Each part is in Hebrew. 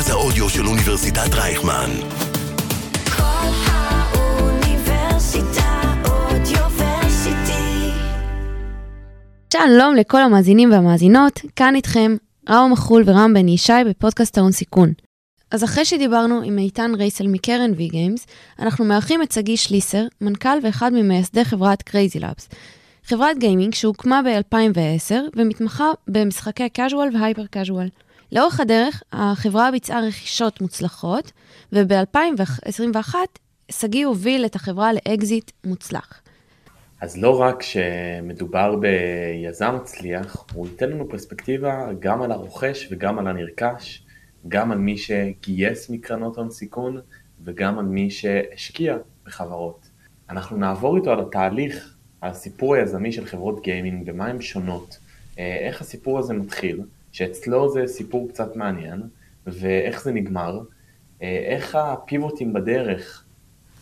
מרכז האודיו של אוניברסיטת רייכמן. כל האוניברסיטה Audioversity. שלום לכל המאזינים והמאזינות, כאן איתכם ראו מחול ורם בן ישי בפודקאסט ההון סיכון. אז אחרי שדיברנו עם איתן רייסל מקרן vgames, אנחנו מארחים את שגיא שליסר, מנכ"ל ואחד ממייסדי חברת CrazyLabs. חברת גיימינג שהוקמה ב-2010 ומתמחה במשחקי casual ו hyper casual. לאורך הדרך, החברה ביצעה רכישות מוצלחות, וב-2021 שגיא הוביל את החברה לאקזיט מוצלח. אז לא רק שמדובר ביזם מצליח, הוא ייתן לנו פרספקטיבה גם על הרוכש וגם על הנרכש, גם על מי שגייס מקרנות הון סיכון וגם על מי שהשקיע בחברות. אנחנו נעבור איתו על התהליך, הסיפור היזמי של חברות גיימינג ומה הן שונות, אה, איך הסיפור הזה מתחיל, שאצלו זה סיפור קצת מעניין, ואיך זה נגמר, אה, איך הפיבוטים בדרך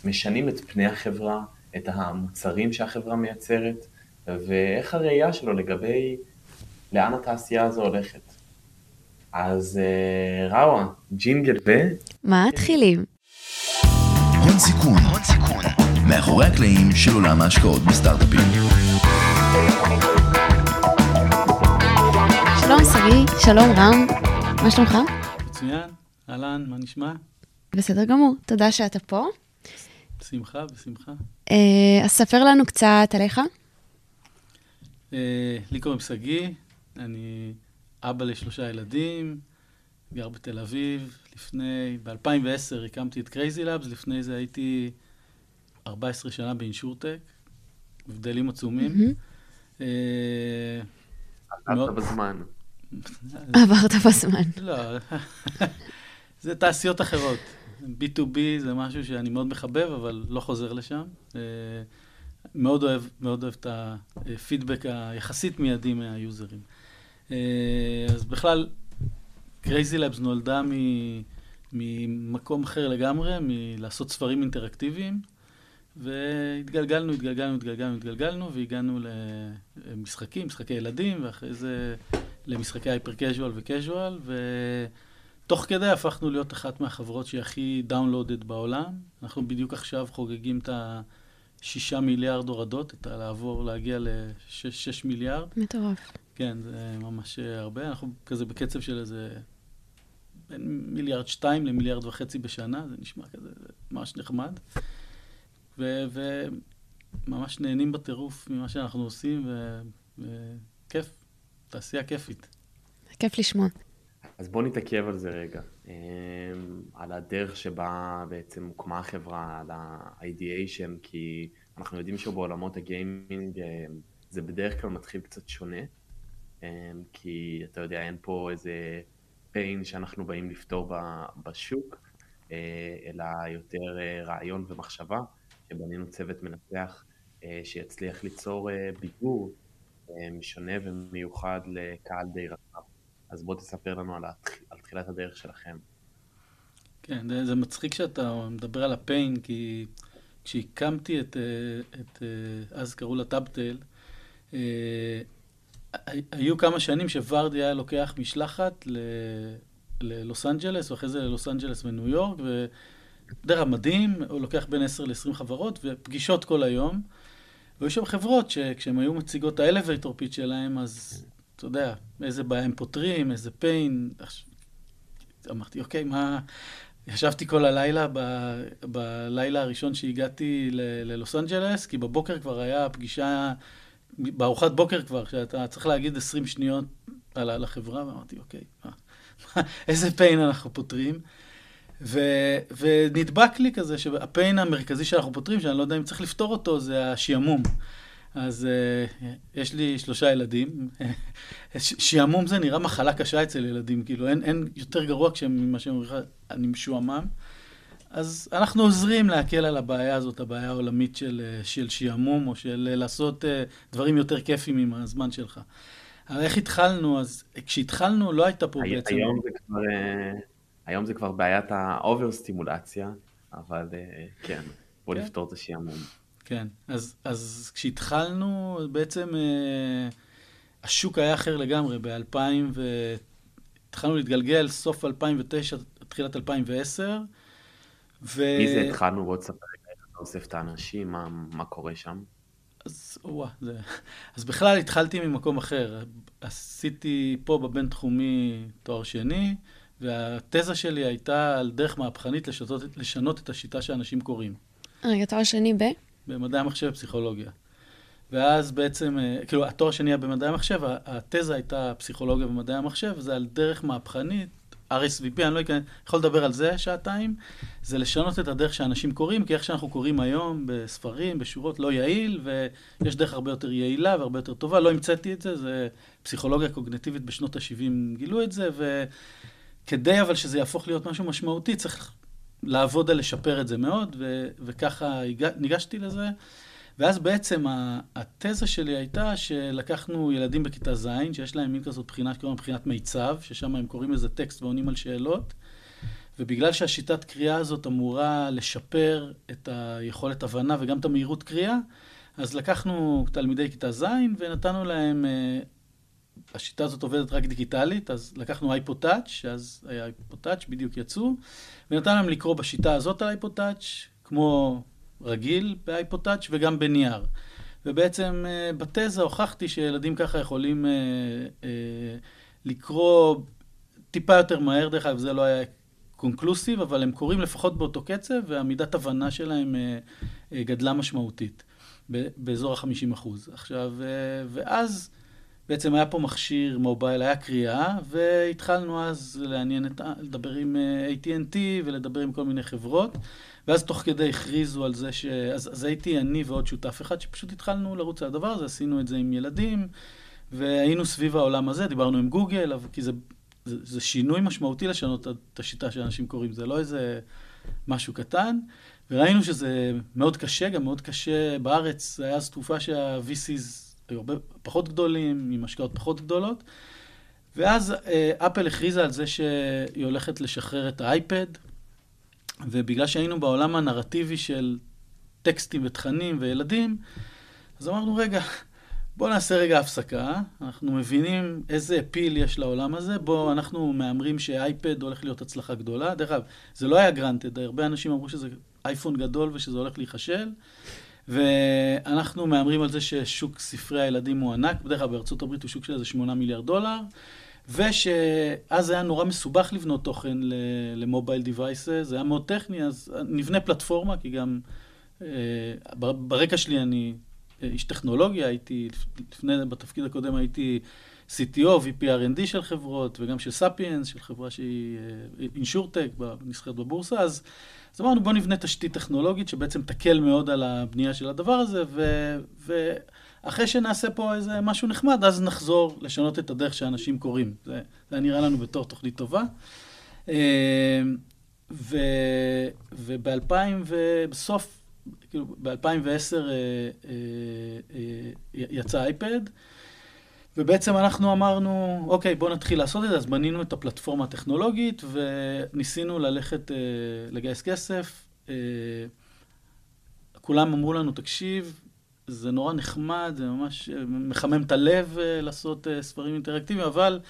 משנים את פני החברה, את המוצרים שהחברה מייצרת, ואיך הראייה שלו לגבי לאן התעשייה הזו הולכת. אז אה, ראווה, ג'ינגל ו... מה מתחילים? הון סיכון, הון סיכון, מאחורי הקלעים של עולם ההשקעות בסטארט-אפים. שלום שגיא, שלום רם, מה שלומך? מצוין, אהלן, מה נשמע? בסדר גמור, תודה שאתה פה. בשמחה, בשמחה. אה, אז ספר לנו קצת עליך. אה, לי קוראים שגיא, אני אבא לשלושה ילדים, גר בתל אביב. לפני, ב-2010 הקמתי את CrazyLabs, לפני זה הייתי 14 שנה ב insurtech, הבדלים עצומים. אה, מאוד- בזמן. עברת בזמן. לא, זה תעשיות אחרות. B2B זה משהו שאני מאוד מחבב, אבל לא חוזר לשם. אה, מאוד אוהב, מאוד אוהב את הפידבק היחסית מיידי מהיוזרים. אה, אז בכלל, CrazyLabs נולדה מ- ממקום אחר לגמרי, מלעשות ספרים אינטראקטיביים, והתגלגלנו, התגלגלנו, התגלגלנו, התגלגלנו, והגענו למשחקים, משחקי ילדים, ואחרי זה למשחקי הייפר קז'ואל וקז'ואל, ותוך כדי הפכנו להיות אחת מהחברות שהיא הכי דאונלודד בעולם. אנחנו בדיוק עכשיו חוגגים את השישה מיליארד הורדות, את ה- לעבור, להגיע לשש מיליארד. מטורף. כן, זה ממש הרבה. אנחנו כזה בקצב של איזה בין מיליארד שתיים למיליארד וחצי בשנה, זה נשמע כזה זה ממש נחמד. ו- וממש נהנים בטירוף ממה שאנחנו עושים, ו- תעשייה כיפית. כיף לשמוע. אז בואו נתעכב על זה רגע, אמ, על הדרך שבה בעצם הוקמה החברה, על ה-ideation, כי אנחנו יודעים שבעולמות הגיימינג אמ, זה בדרך כלל מתחיל קצת שונה, אמ, כי אתה יודע, אין פה איזה pain שאנחנו באים לפתור ב- בשוק, אה, אלא יותר אה, רעיון ומחשבה, שבנינו צוות מנתח אה, שיצליח ליצור אמ, שונה ומיוחד לקהל די רחב. אז בוא תספר לנו על, התח... על תחילת הדרך שלכם. כן, זה, זה מצחיק שאתה מדבר על הפיין, כי כשהקמתי את, אה, את אה, אז קראו לה טאבטל, אה, הי- היו כמה שנים שוורדי היה לוקח משלחת ל- ללוס אנג'לס, ואחרי זה ללוס אנג'לס וניו יורק, ודרך מדהים, הוא לוקח בין 10 ל-20 חברות, ופגישות כל היום. והיו שם חברות שכשהן היו מציגות את ה elevator pitch שלהם, אז אתה יודע, איזה בעיה הם פותרים, איזה pain. אמרתי, אוקיי, מה... ישבתי כל הלילה, ב... בלילה הראשון שהגעתי ל... ללוס אנג'לס, כי בבוקר כבר היה פגישה, בארוחת בוקר כבר, שאתה צריך להגיד 20 שניות על, החברה, ואמרתי, אוקיי, מה, איזה פיין אנחנו פותרים. ו... ונדבק לי כזה שהפיין המרכזי שאנחנו פותרים, שאני לא יודע אם צריך לפתור אותו, זה השעמום. אז uh, יש לי שלושה ילדים. שעמום זה נראה מחלה קשה אצל ילדים, כאילו אין, אין יותר גרוע ממה שהם אומרים לך, אני משועמם. אז אנחנו עוזרים להקל על הבעיה הזאת, הבעיה העולמית של, אה, של שעמום, או של אה, לעשות אה, דברים יותר כיפים עם הזמן שלך. אבל איך התחלנו? אז כשהתחלנו לא הייתה פה בעצם... היום זה כבר, היום זה כבר בעיית האובר סטימולציה, אבל אה, כן, בוא כן. נפתור את השעמום. כן, אז, אז כשהתחלנו, בעצם אה, השוק היה אחר לגמרי. ב-2000 ו... התחלנו להתגלגל, סוף 2009, תחילת 2010. ו... מי זה התחלנו? בוא תספר רגע איך אתה אוסף את האנשים, מה, מה קורה שם. אז, וואה, זה... אז בכלל התחלתי ממקום אחר. עשיתי פה בבינתחומי תואר שני, והתזה שלי הייתה על דרך מהפכנית לשנות, לשנות את השיטה שאנשים קוראים. רגע, תואר שני ב? במדעי המחשב ופסיכולוגיה. ואז בעצם, אה, כאילו, התואר השני היה במדעי המחשב, התזה הייתה פסיכולוגיה במדעי המחשב, וזה על דרך מהפכנית, RSVP, אני לא אכנס, יכול לדבר על זה שעתיים, זה לשנות את הדרך שאנשים קוראים, כי איך שאנחנו קוראים היום, בספרים, בשורות, לא יעיל, ויש דרך הרבה יותר יעילה והרבה יותר טובה. לא המצאתי את זה, זה פסיכולוגיה קוגנטיבית בשנות ה-70 גילו את זה, וכדי אבל שזה יהפוך להיות משהו משמעותי, צריך לעבוד על לשפר את זה מאוד, ו- וככה ניגשתי לזה. ואז בעצם התזה שלי הייתה שלקחנו ילדים בכיתה ז', שיש להם מין כזאת בחינה שקוראים בחינת מיצב, ששם הם קוראים לזה טקסט ועונים על שאלות, ובגלל שהשיטת קריאה הזאת אמורה לשפר את היכולת הבנה וגם את המהירות קריאה, אז לקחנו תלמידי כיתה ז' ונתנו להם, אה, השיטה הזאת עובדת רק דיגיטלית, אז לקחנו אייפוטאץ', שאז היה אייפוטאץ', בדיוק יצאו, ונתנו להם לקרוא בשיטה הזאת על אייפוטאץ', כמו רגיל באייפוטאץ' וגם בנייר. ובעצם אה, בתזה הוכחתי שילדים ככה יכולים אה, אה, לקרוא טיפה יותר מהר, דרך אגב זה לא היה קונקלוסיב, אבל הם קוראים לפחות באותו קצב, והמידת הבנה שלהם גדלה משמעותית, באזור ה-50 אחוז. עכשיו, ואז בעצם היה פה מכשיר מובייל, היה קריאה, והתחלנו אז לעניין את, לדבר עם אה, AT&T ולדבר עם כל מיני חברות. ואז תוך כדי הכריזו על זה ש... אז, אז הייתי אני ועוד שותף אחד שפשוט התחלנו לרוץ על הדבר הזה, עשינו את זה עם ילדים, והיינו סביב העולם הזה, דיברנו עם גוגל, כי זה, זה, זה שינוי משמעותי לשנות את השיטה שאנשים קוראים, זה לא איזה משהו קטן, וראינו שזה מאוד קשה, גם מאוד קשה בארץ, זה היה אז תקופה שה-VCs פחות גדולים, עם השקעות פחות גדולות. ואז אה, אפל הכריזה על זה שהיא הולכת לשחרר את האייפד, ובגלל שהיינו בעולם הנרטיבי של טקסטים ותכנים וילדים, אז אמרנו, רגע, בואו נעשה רגע הפסקה, אנחנו מבינים איזה פיל יש לעולם הזה, בואו, אנחנו מהמרים שאייפד הולך להיות הצלחה גדולה. דרך אגב, זה לא היה גרנטד, הרבה אנשים אמרו שזה אייפון גדול ושזה הולך להיכשל, ואנחנו מהמרים על זה ששוק ספרי הילדים הוא ענק, בדרך כלל בארצות הברית הוא שוק של איזה 8 מיליארד דולר, ושאז היה נורא מסובך לבנות תוכן למובייל דיווייסס, זה היה מאוד טכני, אז נבנה פלטפורמה, כי גם אה, בר- ברקע שלי אני אה, איש טכנולוגיה, הייתי, לפני, בתפקיד הקודם הייתי CTO, VP R&D של חברות, וגם של ספיאנס, של חברה שהיא אינשורטק, נסחרת בבורסה, אז, אז אמרנו בואו נבנה תשתית טכנולוגית שבעצם תקל מאוד על הבנייה של הדבר הזה, ו... ו אחרי שנעשה פה איזה משהו נחמד, אז נחזור לשנות את הדרך שאנשים קוראים. זה, זה נראה לנו בתור תוכנית טובה. אה, ו, וב-2000, ובסוף, כאילו, ב-2010 אה, אה, אה, יצא אייפד, ובעצם אנחנו אמרנו, אוקיי, בואו נתחיל לעשות את זה, אז בנינו את הפלטפורמה הטכנולוגית, וניסינו ללכת, אה, לגייס כסף. אה, כולם אמרו לנו, תקשיב, זה נורא נחמד, זה ממש אה, מחמם את הלב אה, לעשות אה, ספרים אינטראקטיביים, אבל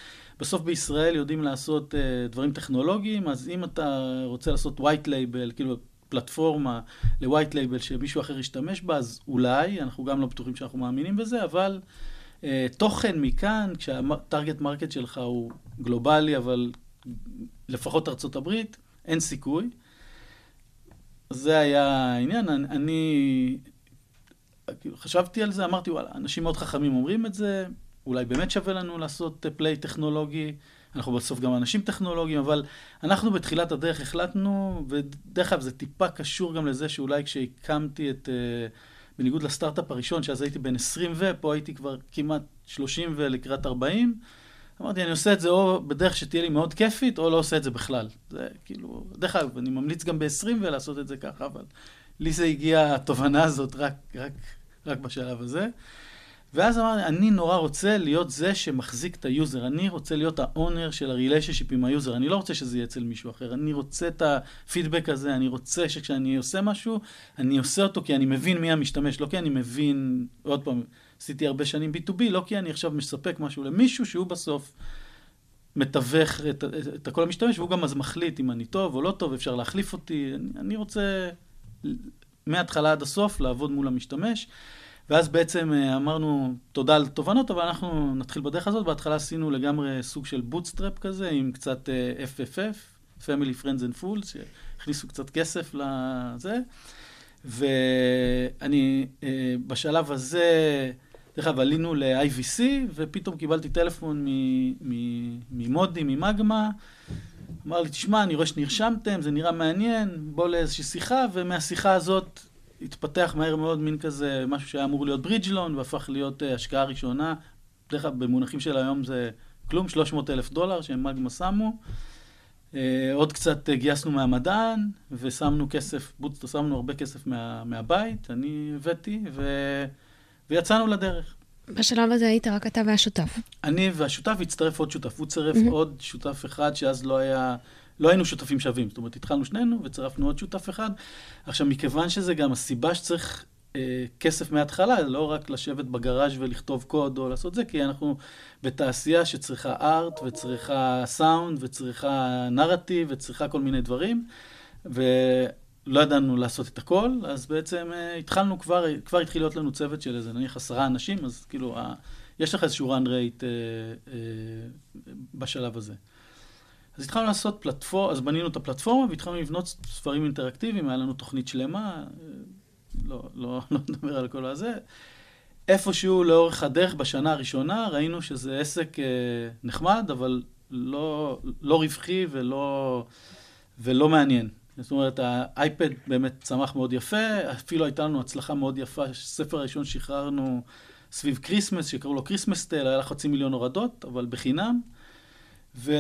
בסוף בישראל יודעים לעשות דברים טכנולוגיים, אז אם אתה רוצה לעשות white label, כאילו פלטפורמה ל-white label שמישהו אחר ישתמש בה, אז אולי, אנחנו גם לא בטוחים שאנחנו מאמינים בזה, אבל תוכן מכאן, כשה target market שלך הוא גלובלי, אבל לפחות ארצות הברית, אין סיכוי. זה היה העניין. אני חשבתי על זה, אמרתי, וואלה, אנשים מאוד חכמים אומרים את זה, אולי באמת שווה לנו לעשות פליי טכנולוגי, אנחנו בסוף גם אנשים טכנולוגיים, אבל אנחנו בתחילת הדרך החלטנו, ודרך אגב זה טיפה קשור גם לזה שאולי כשהקמתי את, בניגוד לסטארט-אפ הראשון, שאז הייתי בן 20 ופה הייתי כבר כמעט 30 ולקראת 40, אמרתי, אני עושה את זה או בדרך שתהיה לי מאוד כיפית, או לא עושה את זה בכלל. זה כאילו, דרך אגב, אני ממליץ גם ב-20 ולעשות את זה ככה, אבל לי זה הגיע, התובנה הזאת, רק, רק, רק בשלב הזה. ואז אמרתי, אני נורא רוצה להיות זה שמחזיק את היוזר. אני רוצה להיות ה owner של ה relationship עם היוזר. אני לא רוצה שזה יהיה אצל מישהו אחר. אני רוצה את הפידבק הזה, אני רוצה שכשאני עושה משהו, אני עושה אותו כי אני מבין מי המשתמש, לא כי אני מבין, עוד פעם, עשיתי הרבה שנים B2B, לא כי אני עכשיו מספק משהו למישהו שהוא בסוף מתווך את, את, את הכל המשתמש, והוא גם אז מחליט אם אני טוב או לא טוב, אפשר להחליף אותי. אני, אני רוצה מההתחלה עד הסוף לעבוד מול המשתמש. ואז בעצם אה, אמרנו תודה על תובנות, אבל אנחנו נתחיל בדרך הזאת. בהתחלה עשינו לגמרי סוג של bootstrap כזה, עם קצת אה, FFF, Family Friends and Fools, שהכניסו קצת כסף לזה. ואני אה, בשלב הזה, דרך אגב, עלינו ל-IVC, ופתאום קיבלתי טלפון ממודי, ממגמה. אמר לי, תשמע, אני רואה שנרשמתם, זה נראה מעניין, בוא לאיזושהי שיחה, ומהשיחה הזאת התפתח מהר מאוד מין כזה, משהו שהיה אמור להיות ברידג'לון, והפך להיות uh, השקעה ראשונה. בדרך כלל במונחים של היום זה כלום, 300 אלף דולר שהם מגמה שמו. Uh, עוד קצת uh, גייסנו מהמדען, ושמנו כסף, בוטסטר, שמנו הרבה כסף מה, מהבית, אני הבאתי, ו... ויצאנו לדרך. בשלב הזה היית רק אתה והשותף. אני והשותף, הצטרף עוד שותף. הוא צירף mm-hmm. עוד שותף אחד שאז לא היה... לא היינו שותפים שווים, זאת אומרת, התחלנו שנינו וצירפנו עוד שותף אחד. עכשיו, מכיוון שזה גם הסיבה שצריך אה, כסף מההתחלה, לא רק לשבת בגראז' ולכתוב קוד או לעשות זה, כי אנחנו בתעשייה שצריכה ארט וצריכה סאונד וצריכה נרטיב וצריכה כל מיני דברים, ולא ידענו לעשות את הכל, אז בעצם אה, התחלנו כבר, כבר התחיל להיות לנו צוות של איזה נניח עשרה אנשים, אז כאילו, ה, יש לך איזשהו run rate אה, אה, בשלב הזה. אז התחלנו לעשות פלטפורמה, אז בנינו את הפלטפורמה והתחלנו לבנות ספרים אינטראקטיביים, היה לנו תוכנית שלמה, לא, לא, לא נדבר על כל הזה. איפשהו לאורך הדרך בשנה הראשונה ראינו שזה עסק אה, נחמד, אבל לא, לא רווחי ולא, ולא מעניין. זאת אומרת, האייפד באמת צמח מאוד יפה, אפילו הייתה לנו הצלחה מאוד יפה, הספר הראשון שחררנו סביב Christmas, שקראו לו Christmas Tale, היה לה חצי מיליון הורדות, אבל בחינם. ו,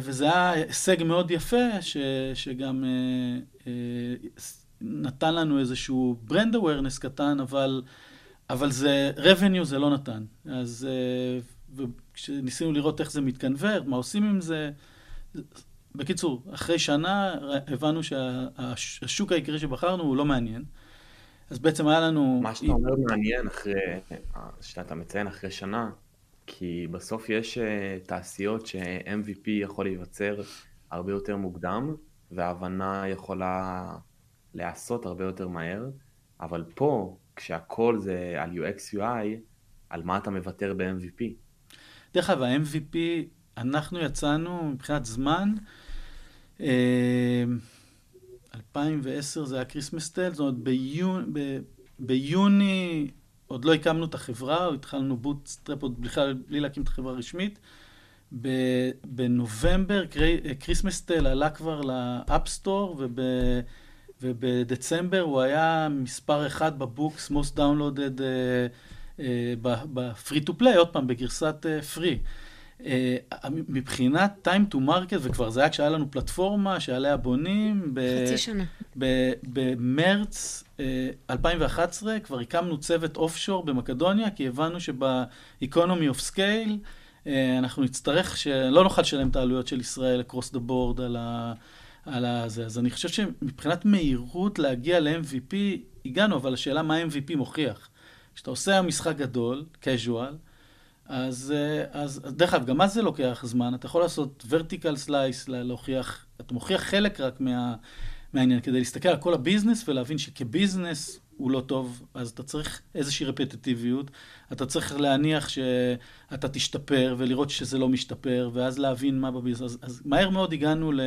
וזה היה הישג מאוד יפה, ש, שגם אה, אה, נתן לנו איזשהו brand awareness קטן, אבל, אבל זה, revenue זה לא נתן. אז אה, כשניסינו לראות איך זה מתקנברט, מה עושים עם זה, בקיצור, אחרי שנה הבנו שהשוק העיקרי שבחרנו הוא לא מעניין. אז בעצם היה לנו... מה שאתה אומר מעניין אחרי, שאתה מציין אחרי שנה, כי בסוף יש אה, תעשיות ש-MVP יכול להיווצר הרבה יותר מוקדם, וההבנה יכולה להיעשות הרבה יותר מהר, אבל פה, כשהכל זה על UX UI, על מה אתה מוותר ב-MVP? דרך אגב, ה-MVP, אנחנו יצאנו מבחינת זמן, 2010 אה, זה היה Christmas Tale, זאת אומרת ביוני עוד לא הקמנו את החברה, התחלנו bootstrap עוד בכלל בלי להקים את החברה הרשמית. בנובמבר Christmas Tale עלה כבר ל App Store, וב, ובדצמבר הוא היה מספר אחד ב Books, most downloaded uh, uh, ב free to play, עוד פעם, בגרסת free. Uh, אה, מבחינת time to market, וכבר זה היה כשהיה לנו פלטפורמה שעליה בונים. חצי שנה. במרץ 2011 אה, כבר הקמנו צוות אוף-שור במקדוניה, כי הבנו שב-economy of scale אה, אנחנו נצטרך, שלא נוכל לשלם את העלויות של ישראל across the board על ה... על הזה. אז אני חושב שמבחינת מהירות להגיע ל-MVP, הגענו, אבל השאלה מה MVP מוכיח. כשאתה עושה משחק גדול, casual, אז, אה, אז דרך אגב, גם אז זה לוקח זמן, אתה יכול לעשות vertical slice, להוכיח, אתה מוכיח חלק רק מה, מהעניין, כדי להסתכל על כל הביזנס ולהבין שכביזנס הוא לא טוב, אז אתה צריך איזושהי רפטטיביות, אתה צריך להניח שאתה תשתפר ולראות שזה לא משתפר, ואז להבין מה בביזנס. אז, אז מהר מאוד הגענו ל...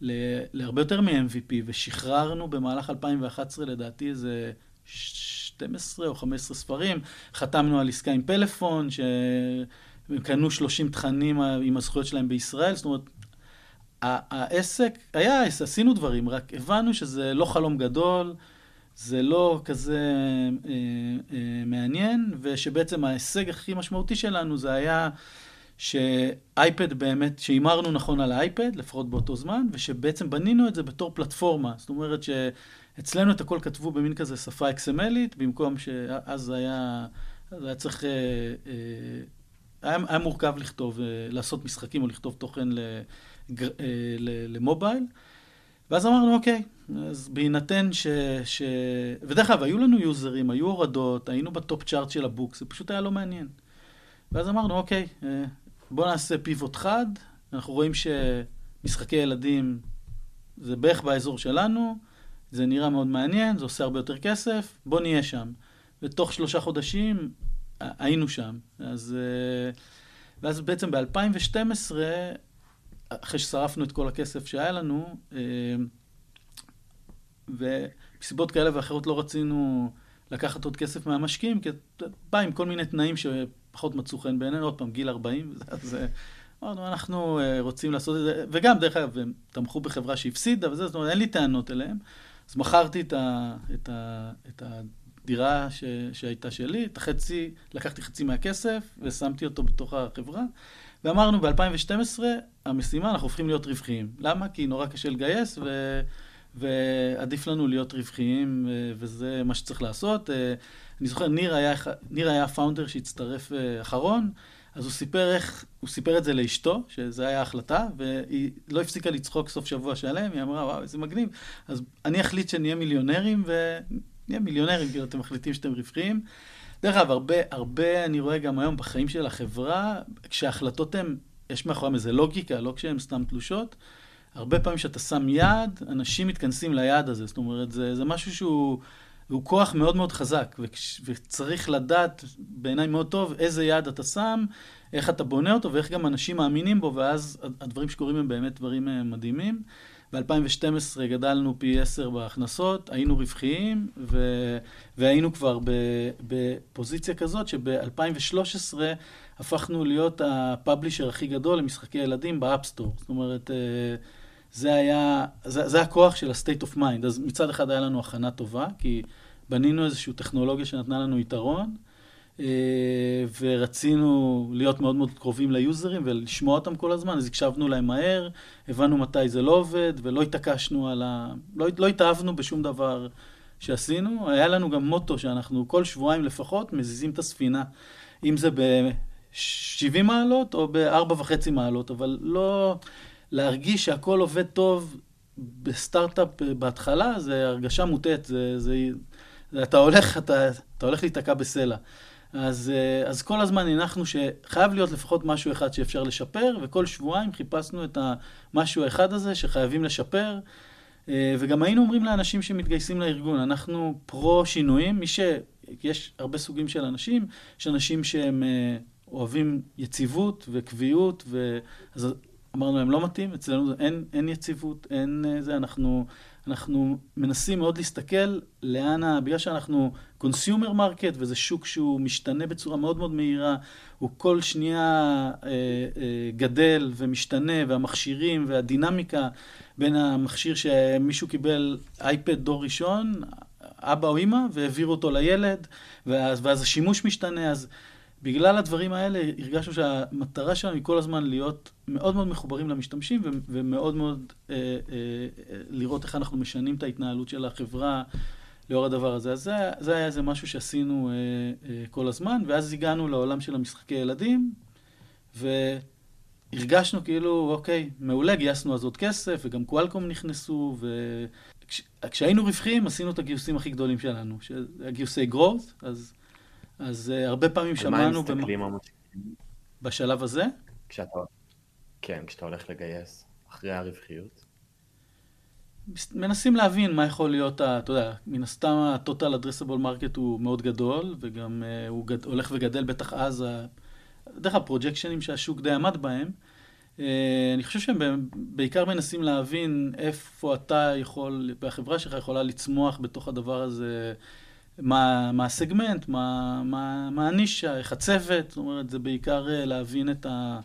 ל, להרבה יותר מ-MVP, ושחררנו במהלך 2011 לדעתי איזה 12 או 15 ספרים, חתמנו על עסקה עם פלאפון, שהם קנו 30 תכנים עם הזכויות שלהם בישראל, זאת אומרת, העסק, היה, עשינו דברים, רק הבנו שזה לא חלום גדול, זה לא כזה אה, אה, מעניין, ושבעצם ההישג הכי משמעותי שלנו זה היה שאייפד באמת, שהימרנו נכון על האייפד, לפחות באותו זמן, ושבעצם בנינו את זה בתור פלטפורמה. זאת אומרת ש... אצלנו את הכל כתבו במין כזה שפה XMLית, במקום שאז היה, היה צריך, אה, אה, היה, היה מורכב לכתוב, אה, לעשות משחקים או לכתוב תוכן למובייל. ואז אמרנו, אוקיי, אז בהינתן ש... ש... ודרך אגב, היו לנו יוזרים, היו הורדות, היינו בטופ צ'ארט של הבוק, זה פשוט היה לא מעניין. ואז אמרנו, אוקיי, בואו נעשה פיבוט חד, אנחנו רואים שמשחקי ילדים זה בערך באזור שלנו, זה נראה מאוד מעניין, זה עושה הרבה יותר כסף, בואו נהיה שם. ותוך שלושה חודשים ה- היינו שם. אז, אה, ואז בעצם ב-2012, אחרי ששרפנו את כל הכסף שהיה לנו, אה, ומסיבות כאלה ואחרות לא רצינו לקחת עוד כסף מהמשקיעים, כי בא עם כל מיני תנאים שפחות מצאו חן בעינינו, עוד פעם, גיל 40, אז אה, אמרנו, אנחנו אה, רוצים לעשות את זה, וגם, דרך אגב, הם תמכו בחברה שהפסידה וזה, זאת אומרת, אין לי טענות אליהם. אז מכרתי את, ה, את, ה, את הדירה ש, שהייתה שלי, את החצי, לקחתי חצי מהכסף ושמתי אותו בתוך החברה. ואמרנו, ב-2012, המשימה, אנחנו הופכים להיות רווחיים. למה? כי נורא קשה לגייס, ו... ועדיף לנו להיות רווחיים, וזה מה שצריך לעשות. אה, אני זוכר, ניר היה, ניר היה הפאונדר שהצטרף אה, אחרון, אז הוא סיפר איך, הוא סיפר את זה לאשתו, שזו הייתה ההחלטה, והיא לא הפסיקה לצחוק סוף שבוע שלם, היא אמרה, וואו, איזה מגניב. אז אני אחליט שנהיה מיליונרים, ונהיה מיליונרים, כאילו אתם מחליטים שאתם רווחיים. דרך אגב, הרבה, הרבה אני רואה גם היום בחיים של החברה, כשההחלטות הן, יש מאחוריהן איזה לוגיקה, לא כשהן סתם תלושות. הרבה פעמים כשאתה שם יעד, אנשים מתכנסים ליעד הזה. זאת אומרת, זה, זה משהו שהוא הוא כוח מאוד מאוד חזק, וצריך לדעת בעיניי מאוד טוב איזה יעד אתה שם, איך אתה בונה אותו ואיך גם אנשים מאמינים בו, ואז הדברים שקורים הם באמת דברים אה, מדהימים. ב-2012 גדלנו פי 10 בהכנסות, היינו רווחיים, ו... והיינו כבר בפוזיציה כזאת שב-2013 הפכנו להיות ה publisher הכי גדול למשחקי ילדים ב App Store. זאת אומרת, אה, זה היה, זה, זה הכוח של ה-state of mind. אז מצד אחד היה לנו הכנה טובה, כי בנינו איזושהי טכנולוגיה שנתנה לנו יתרון, אה, ורצינו להיות מאוד מאוד קרובים ליוזרים ולשמוע אותם כל הזמן, אז הקשבנו להם מהר, הבנו מתי זה לא עובד, ולא התעקשנו על ה... לא, לא התאהבנו בשום דבר שעשינו. היה לנו גם מוטו שאנחנו כל שבועיים לפחות מזיזים את הספינה, אם זה ב-70 מעלות או ב-4.5 מעלות, אבל לא... להרגיש שהכל עובד טוב בסטארט-אפ בהתחלה, זה הרגשה מוטעת, זה, זה, זה, אתה, הולך, אתה, אתה הולך להיתקע בסלע. אז, אז כל הזמן הנחנו שחייב להיות לפחות משהו אחד שאפשר לשפר, וכל שבועיים חיפשנו את המשהו האחד הזה שחייבים לשפר. וגם היינו אומרים לאנשים שמתגייסים לארגון, אנחנו פרו-שינויים, מי ש... יש הרבה סוגים של אנשים, יש אנשים שהם אוהבים יציבות וקביעות, ו... אז אמרנו להם, לא מתאים, אצלנו אין, אין יציבות, אין אה, זה, אנחנו, אנחנו מנסים מאוד להסתכל לאן, בגלל שאנחנו consumer market, וזה שוק שהוא משתנה בצורה מאוד מאוד מהירה, הוא כל שנייה אה, אה, גדל ומשתנה, והמכשירים והדינמיקה בין המכשיר שמישהו קיבל אייפד דור ראשון, אבא או אימא, והעבירו אותו לילד, ואז, ואז השימוש משתנה, אז... בגלל הדברים האלה הרגשנו שהמטרה שלנו היא כל הזמן להיות מאוד מאוד מחוברים למשתמשים ומאוד מאוד אה, אה, לראות איך אנחנו משנים את ההתנהלות של החברה לאור הדבר הזה. אז זה, זה היה איזה משהו שעשינו אה, אה, כל הזמן, ואז הגענו לעולם של המשחקי ילדים, והרגשנו כאילו, אוקיי, מעולה, גייסנו אז עוד כסף, וגם קואלקום נכנסו, וכשהיינו וכש, רווחיים עשינו את הגיוסים הכי גדולים שלנו, שזה גיוסי growth, אז... אז uh, הרבה פעמים שמענו... מה הם מסתכלים המשקיעים? בשלב הזה? כשאתה... כן, כשאתה הולך לגייס אחרי הרווחיות. מנסים להבין מה יכול להיות, ה, אתה יודע, מן הסתם ה-total addressable market הוא מאוד גדול, וגם uh, הוא גד, הולך וגדל בטח אז, דרך הפרוג'קשנים שהשוק די עמד בהם. Uh, אני חושב שהם בעיקר מנסים להבין איפה אתה יכול, והחברה שלך יכולה לצמוח בתוך הדבר הזה. מה, מה הסגמנט, מה, מה, מה הנישה, איך הצוות, זאת אומרת, זה בעיקר אה, להבין את, ה,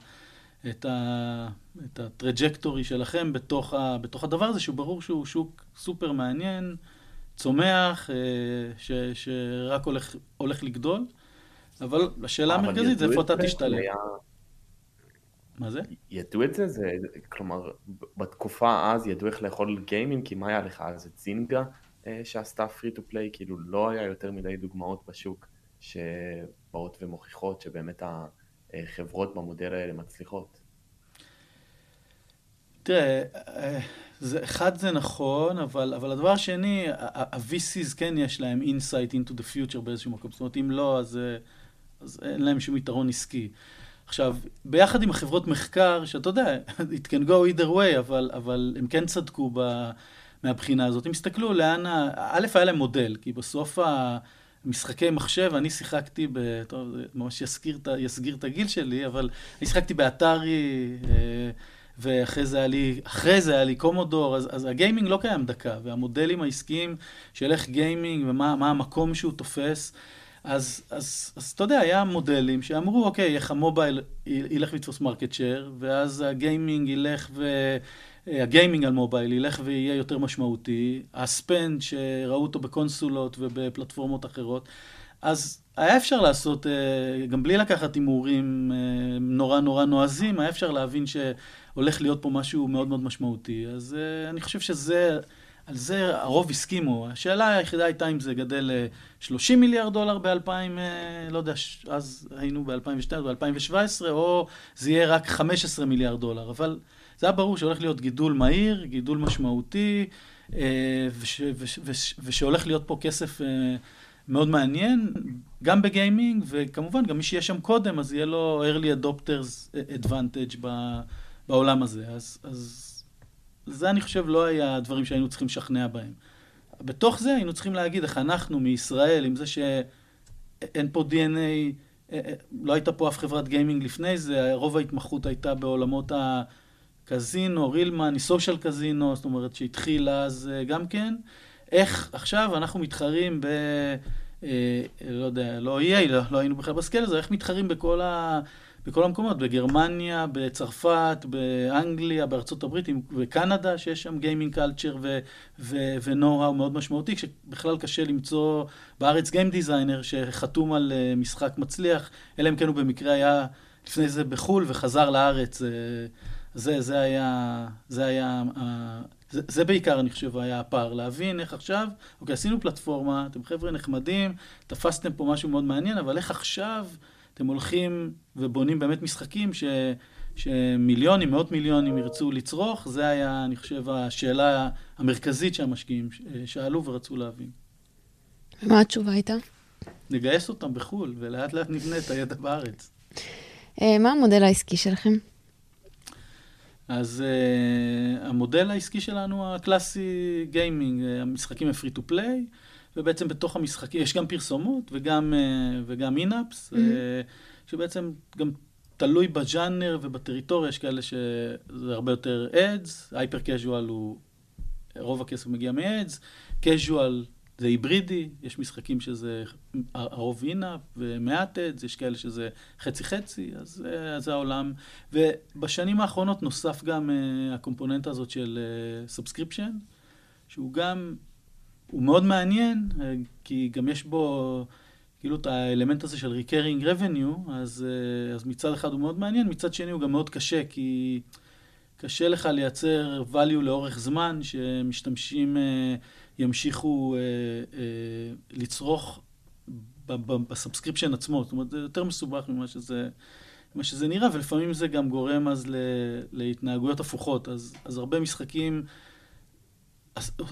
את, ה, את הטראג'קטורי שלכם בתוך, ה, בתוך הדבר הזה, שהוא ברור שהוא שוק סופר מעניין, צומח, אה, ש, שרק הולך, הולך לגדול, אבל השאלה המרכזית זה איפה אתה תשתלם. היה... מה זה? ידעו את זה? זה? כלומר, בתקופה אז ידעו איך לאכול גיימים, כי מה היה לך אז? את זינגה? אה, שעשתה פרי טו פליי, כאילו לא היה יותר מדי דוגמאות בשוק שבאות ומוכיחות שבאמת החברות במודל האלה מצליחות. תראה, אה, זה, אחד זה נכון, אבל, אבל הדבר השני, ה-VCs כן יש להם insight into the future באיזשהו מקום, זאת אומרת אם לא, אז, אה, אז אין להם שום יתרון עסקי. עכשיו, ביחד עם החברות מחקר, שאתה יודע, it can go either way, אבל, אבל הם כן צדקו ב, מהבחינה הזאת. הם הסתכלו לאן, ה- א', היה להם מודל, כי בסוף המשחקי מחשב, אני שיחקתי ב... טוב, זה ממש יסגיר, יסגיר את הגיל שלי, אבל אני שיחקתי באתרי, אה, ואחרי זה היה לי, אחרי זה היה לי קומודור, אז, אז הגיימינג לא קיים דקה, והמודלים העסקיים של איך גיימינג ומה מה המקום שהוא תופס, אז, אז, אז אתה יודע, היה מודלים שאמרו, אוקיי, איך המובייל ילך ויתפוס market share, ואז הגיימינג ילך ו... הגיימינג על מובייל ילך ויהיה יותר משמעותי, ה spend שראו אותו בקונסולות ובפלטפורמות אחרות, אז היה אפשר לעשות, אה, גם בלי לקחת הימורים אה, נורא נורא נועזים, היה אפשר להבין שהולך להיות פה משהו מאוד מאוד משמעותי. אז אה, אני חושב שזה, על זה הרוב הסכימו. השאלה היחידה הייתה אם זה גדל ל-30 מיליארד דולר ב-2000, לא יודע, אז היינו ב-2012, ב-2017, או זה יהיה רק 15 מיליארד דולר. אבל זה היה ברור שהולך להיות גידול מהיר, גידול משמעותי, אה, וש, וש, וש, ושהולך להיות פה כסף אה, מאוד מעניין, גם בגיימינג, וכמובן גם מי שיהיה שם קודם, אז יהיה לו early adopters advantage בעולם הזה. אז, אז זה אני חושב לא היה הדברים שהיינו צריכים לשכנע בהם. בתוך זה היינו צריכים להגיד איך אנחנו מישראל, עם זה שאין פה DNA, אה, לא הייתה פה אף חברת גיימינג לפני זה, רוב ההתמחות הייתה בעולמות הקזינו, real money, social קזינו, זאת אומרת שהתחיל אז אה, גם כן. איך עכשיו אנחנו מתחרים ב... אה, לא יודע, לא EA, לא, לא היינו בכלל בסקייל הזה, איך מתחרים בכל, ה, בכל המקומות, בגרמניה, בצרפת, באנגליה, בארצות הברית, בקנדה, שיש שם גיימינג קלצ'ר ו-know-how מאוד משמעותי, כשבכלל קשה למצוא בארץ גיים דיזיינר שחתום על אה, משחק מצליח, אלא אם כן הוא במקרה היה לפני זה בחו"ל וחזר לארץ. אה, זה, זה היה, זה היה, אה, זה, זה בעיקר, אני חושב, היה הפער. להבין איך עכשיו, אוקיי, עשינו פלטפורמה, אתם חבר'ה נחמדים, תפסתם פה משהו מאוד מעניין, אבל איך עכשיו אתם הולכים ובונים באמת משחקים ש, שמיליונים, מאות מיליונים ירצו לצרוך? זה היה, אני חושב, השאלה המרכזית שהמשקיעים שאלו ורצו להבין. ומה התשובה הייתה? לגייס אותם בחו"ל, ולאט לאט נבנה את הידע בארץ. אה, מה המודל העסקי שלכם? אז uh, המודל העסקי שלנו הקלאסי גיימינג, אה, המשחקים הם free to play, ובעצם בתוך המשחקים יש גם פרסומות וגם, אה, וגם in-apps, mm-hmm. אה, שבעצם גם תלוי בז'אנר ובטריטוריה, יש כאלה שזה הרבה יותר ads, hyper casual הוא, רוב הכסף מגיע מ ads, casual זה היברידי, יש משחקים שזה הרוב in-app ומעט ads, יש כאלה שזה חצי חצי, אז זה העולם. ובשנים האחרונות נוסף גם אה, הקומפוננטה הזאת של subscription, אה, שהוא גם, הוא מאוד מעניין, אה, כי גם יש בו כאילו את האלמנט הזה של recurring revenue, אז, אה, אז מצד אחד הוא מאוד מעניין, מצד שני הוא גם מאוד קשה, כי קשה לך לייצר value לאורך זמן, שמשתמשים ימשיכו אה, אה, לצרוך ב subscription עצמו, זאת אומרת, זה יותר מסובך ממה שזה... מה שזה נראה, ולפעמים זה גם גורם אז ל, להתנהגויות הפוכות. אז, אז הרבה משחקים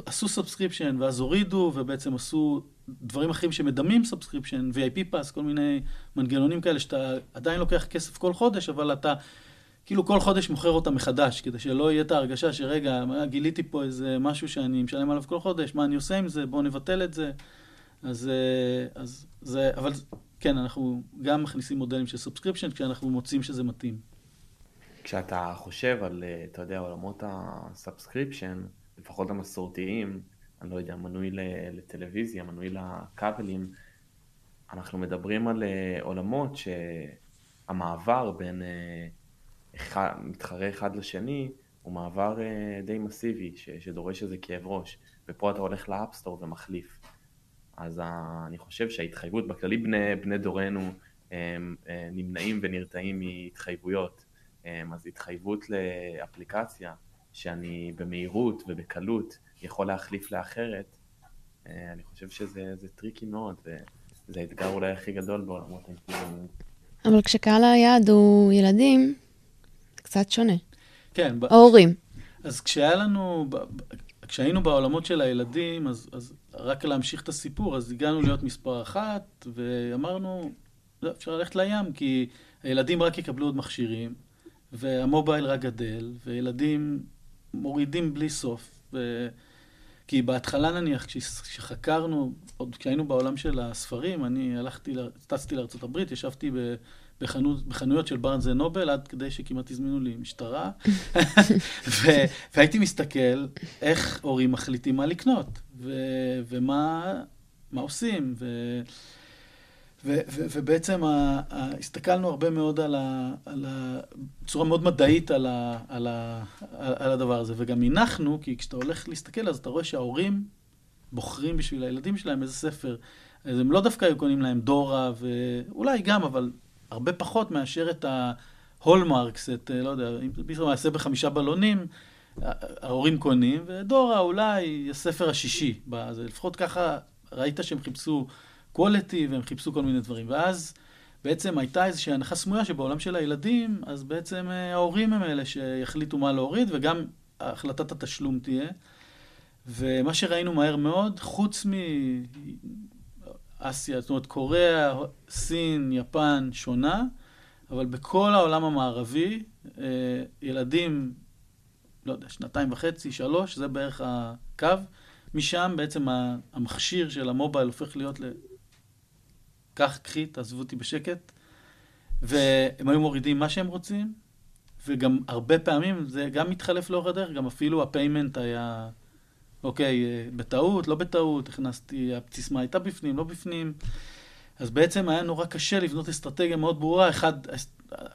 עשו subscription, ואז הורידו, ובעצם עשו דברים אחרים שמדמים subscription, VIP pass, כל מיני מנגנונים כאלה, שאתה עדיין לוקח כסף כל חודש, אבל אתה כאילו כל חודש מוכר אותם מחדש, כדי שלא יהיה את ההרגשה שרגע, גיליתי פה איזה משהו שאני משלם עליו כל חודש, מה אני עושה עם זה, בואו נבטל את זה. אז, אז זה, אבל כן, אנחנו גם מכניסים מודלים של subscription כשאנחנו מוצאים שזה מתאים. כשאתה חושב על, אתה יודע, עולמות ה subscription, לפחות המסורתיים, אני לא יודע, מנוי לטלוויזיה, מנוי לכבלים, אנחנו מדברים על עולמות שהמעבר בין אחד, מתחרה אחד לשני הוא מעבר די מסיבי, שדורש איזה כאב ראש, ופה אתה הולך ל App Store ומחליף. אז אני חושב שההתחייבות, בכללי בני, בני דורנו הם, הם נמנעים ונרתעים מהתחייבויות. אז התחייבות לאפליקציה שאני במהירות ובקלות יכול להחליף לאחרת, אני חושב שזה tricky מאוד, וזה האתגר אולי הכי גדול בעולמות האינטרנט. אבל כשקהל היעד הוא ילדים, קצת שונה. כן. או הורים. אז כשהיה לנו, כשהיינו בעולמות של הילדים, אז, אז רק להמשיך את הסיפור, אז הגענו להיות מספר אחת, ואמרנו, לא, אפשר ללכת לים, כי הילדים רק יקבלו עוד מכשירים, והמובייל רק גדל, וילדים מורידים בלי סוף. ו... כי בהתחלה נניח, כש- כשחקרנו, עוד כשהיינו בעולם של הספרים, אני הלכתי, טסתי לארה"ב, ישבתי ב... בחנות, בחנויות של בארנס ונובל, עד כדי שכמעט הזמינו לי משטרה. ו, והייתי מסתכל איך הורים מחליטים מה לקנות, ו, ומה מה עושים. ו, ו, ו, ובעצם ה, ה, הסתכלנו הרבה מאוד על ה, על ה, בצורה מאוד מדעית על, ה, על, ה, על הדבר הזה, וגם הנחנו, כי כשאתה הולך להסתכל, אז אתה רואה שההורים בוחרים בשביל הילדים שלהם איזה ספר. אז הם לא דווקא היו קונים להם דורה, ואולי גם, אבל הרבה פחות מאשר את ההולמרקס, את, אה, לא יודע, אם מישהו מעשה בחמישה בלונים, ההורים קונים, ודורה אולי הספר השישי. בזה. לפחות ככה ראית שהם חיפשו quality והם חיפשו כל מיני דברים. ואז בעצם הייתה איזושהי הנחה סמויה שבעולם של הילדים, אז בעצם אה, ההורים הם אלה שיחליטו מה להוריד, וגם החלטת התשלום תהיה. ומה שראינו מהר מאוד, חוץ מאסיה, זאת אומרת קוריאה, סין, יפן, שונה, אבל בכל העולם המערבי, אה, ילדים, לא יודע, שנתיים וחצי, שלוש, זה בערך הקו. משם בעצם המכשיר של המובייל הופך להיות ל... קח, קחי, תעזבו אותי בשקט. והם היו מורידים מה שהם רוצים, וגם הרבה פעמים זה גם מתחלף לאורך הדרך, גם אפילו ה payment היה, אוקיי, אה, בטעות, לא בטעות, הכנסתי, הבסיסמה הייתה בפנים, לא בפנים. אז בעצם היה נורא קשה לבנות אסטרטגיה מאוד ברורה. אחד,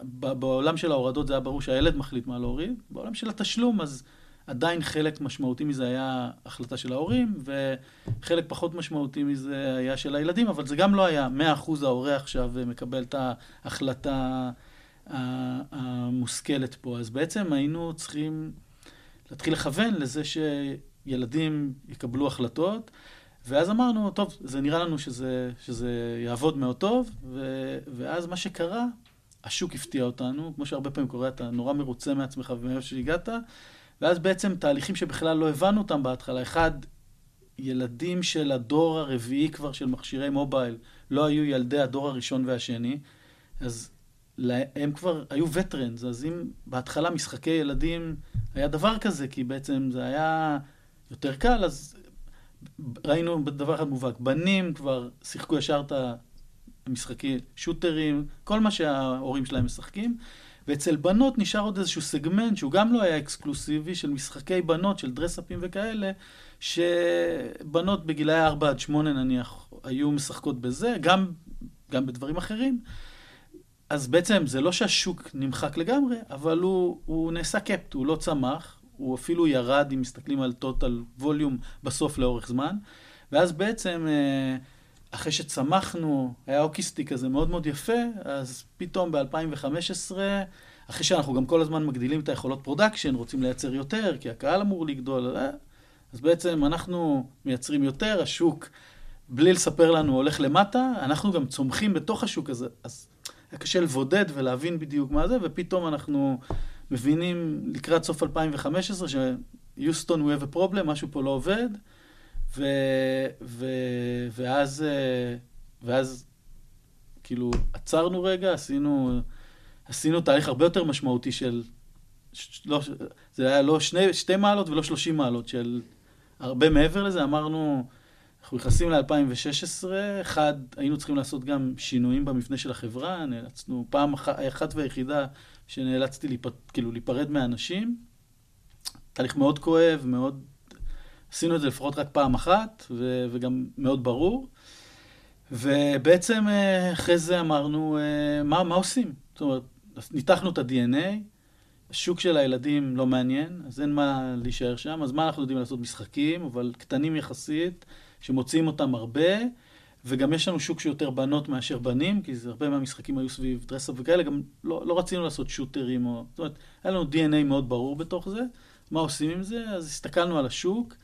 ב- בעולם של ההורדות זה היה ברור שהילד מחליט מה להוריד. בעולם של התשלום, אז עדיין חלק משמעותי מזה היה החלטה של ההורים, וחלק פחות משמעותי מזה היה של הילדים, אבל זה גם לא היה 100% ההורה עכשיו מקבל את ההחלטה המושכלת פה. אז בעצם היינו צריכים להתחיל לכוון לזה שילדים יקבלו החלטות. ואז אמרנו, טוב, זה נראה לנו שזה, שזה יעבוד מאוד טוב, ו, ואז מה שקרה, השוק הפתיע אותנו, כמו שהרבה פעמים קורה, אתה נורא מרוצה מעצמך ומאיפה שהגעת, ואז בעצם תהליכים שבכלל לא הבנו אותם בהתחלה. אחד, ילדים של הדור הרביעי כבר של מכשירי מובייל, לא היו ילדי הדור הראשון והשני, אז הם כבר היו וטרנס, אז אם בהתחלה משחקי ילדים היה דבר כזה, כי בעצם זה היה יותר קל, אז ראינו דבר אחד מובהק, בנים כבר שיחקו ישר את המשחקי שוטרים, כל מה שההורים שלהם משחקים, ואצל בנות נשאר עוד איזשהו סגמנט שהוא גם לא היה אקסקלוסיבי, של משחקי בנות, של דרסאפים וכאלה, שבנות בגילאי 4 עד 8 נניח היו משחקות בזה, גם, גם בדברים אחרים. אז בעצם זה לא שהשוק נמחק לגמרי, אבל הוא, הוא נעשה קפט, הוא לא צמח, הוא אפילו ירד, אם מסתכלים על total volume בסוף לאורך זמן. ואז בעצם, אה, אחרי שצמחנו, היה hockey stick כזה מאוד מאוד יפה, אז פתאום ב-2015, אחרי שאנחנו גם כל הזמן מגדילים את היכולות production, רוצים לייצר יותר, כי הקהל אמור לגדול, אה, אז בעצם אנחנו מייצרים יותר, השוק, בלי לספר לנו, הולך למטה, אנחנו גם צומחים בתוך השוק הזה, אז היה קשה לבודד ולהבין בדיוק מה זה, ופתאום אנחנו מבינים לקראת סוף 2015 ש Houston have a problem, משהו פה לא עובד, ו, ו, ואז, אה, ואז כאילו עצרנו רגע, עשינו, עשינו תהליך הרבה יותר משמעותי של, לא, זה היה לא שני, שתי מעלות ולא 30 מעלות, של הרבה מעבר לזה, אמרנו, אנחנו נכנסים ל-2016, אחד, היינו צריכים לעשות גם שינויים במבנה של החברה, נאלצנו, פעם אחת, אחת ויחידה שנאלצתי להיפ, כאילו להיפרד מאנשים, תהליך מאוד כואב, מאוד, עשינו את זה לפחות רק פעם אחת, ו, וגם מאוד ברור, ובעצם אה, אחרי זה אמרנו, אה, מה, מה עושים? זאת אומרת, ניתחנו את ה-DNA, השוק של הילדים לא מעניין, אז אין מה להישאר שם, אז מה אנחנו יודעים לעשות? משחקים, אבל קטנים יחסית, שמוציאים אותם הרבה, וגם יש לנו שוק שיותר בנות מאשר בנים, כי זה הרבה מהמשחקים היו סביב דרסאפ וכאלה, גם לא, לא רצינו לעשות שוטרים, או, זאת אומרת, היה לנו DNA מאוד ברור בתוך זה, מה עושים עם זה, אז הסתכלנו על השוק.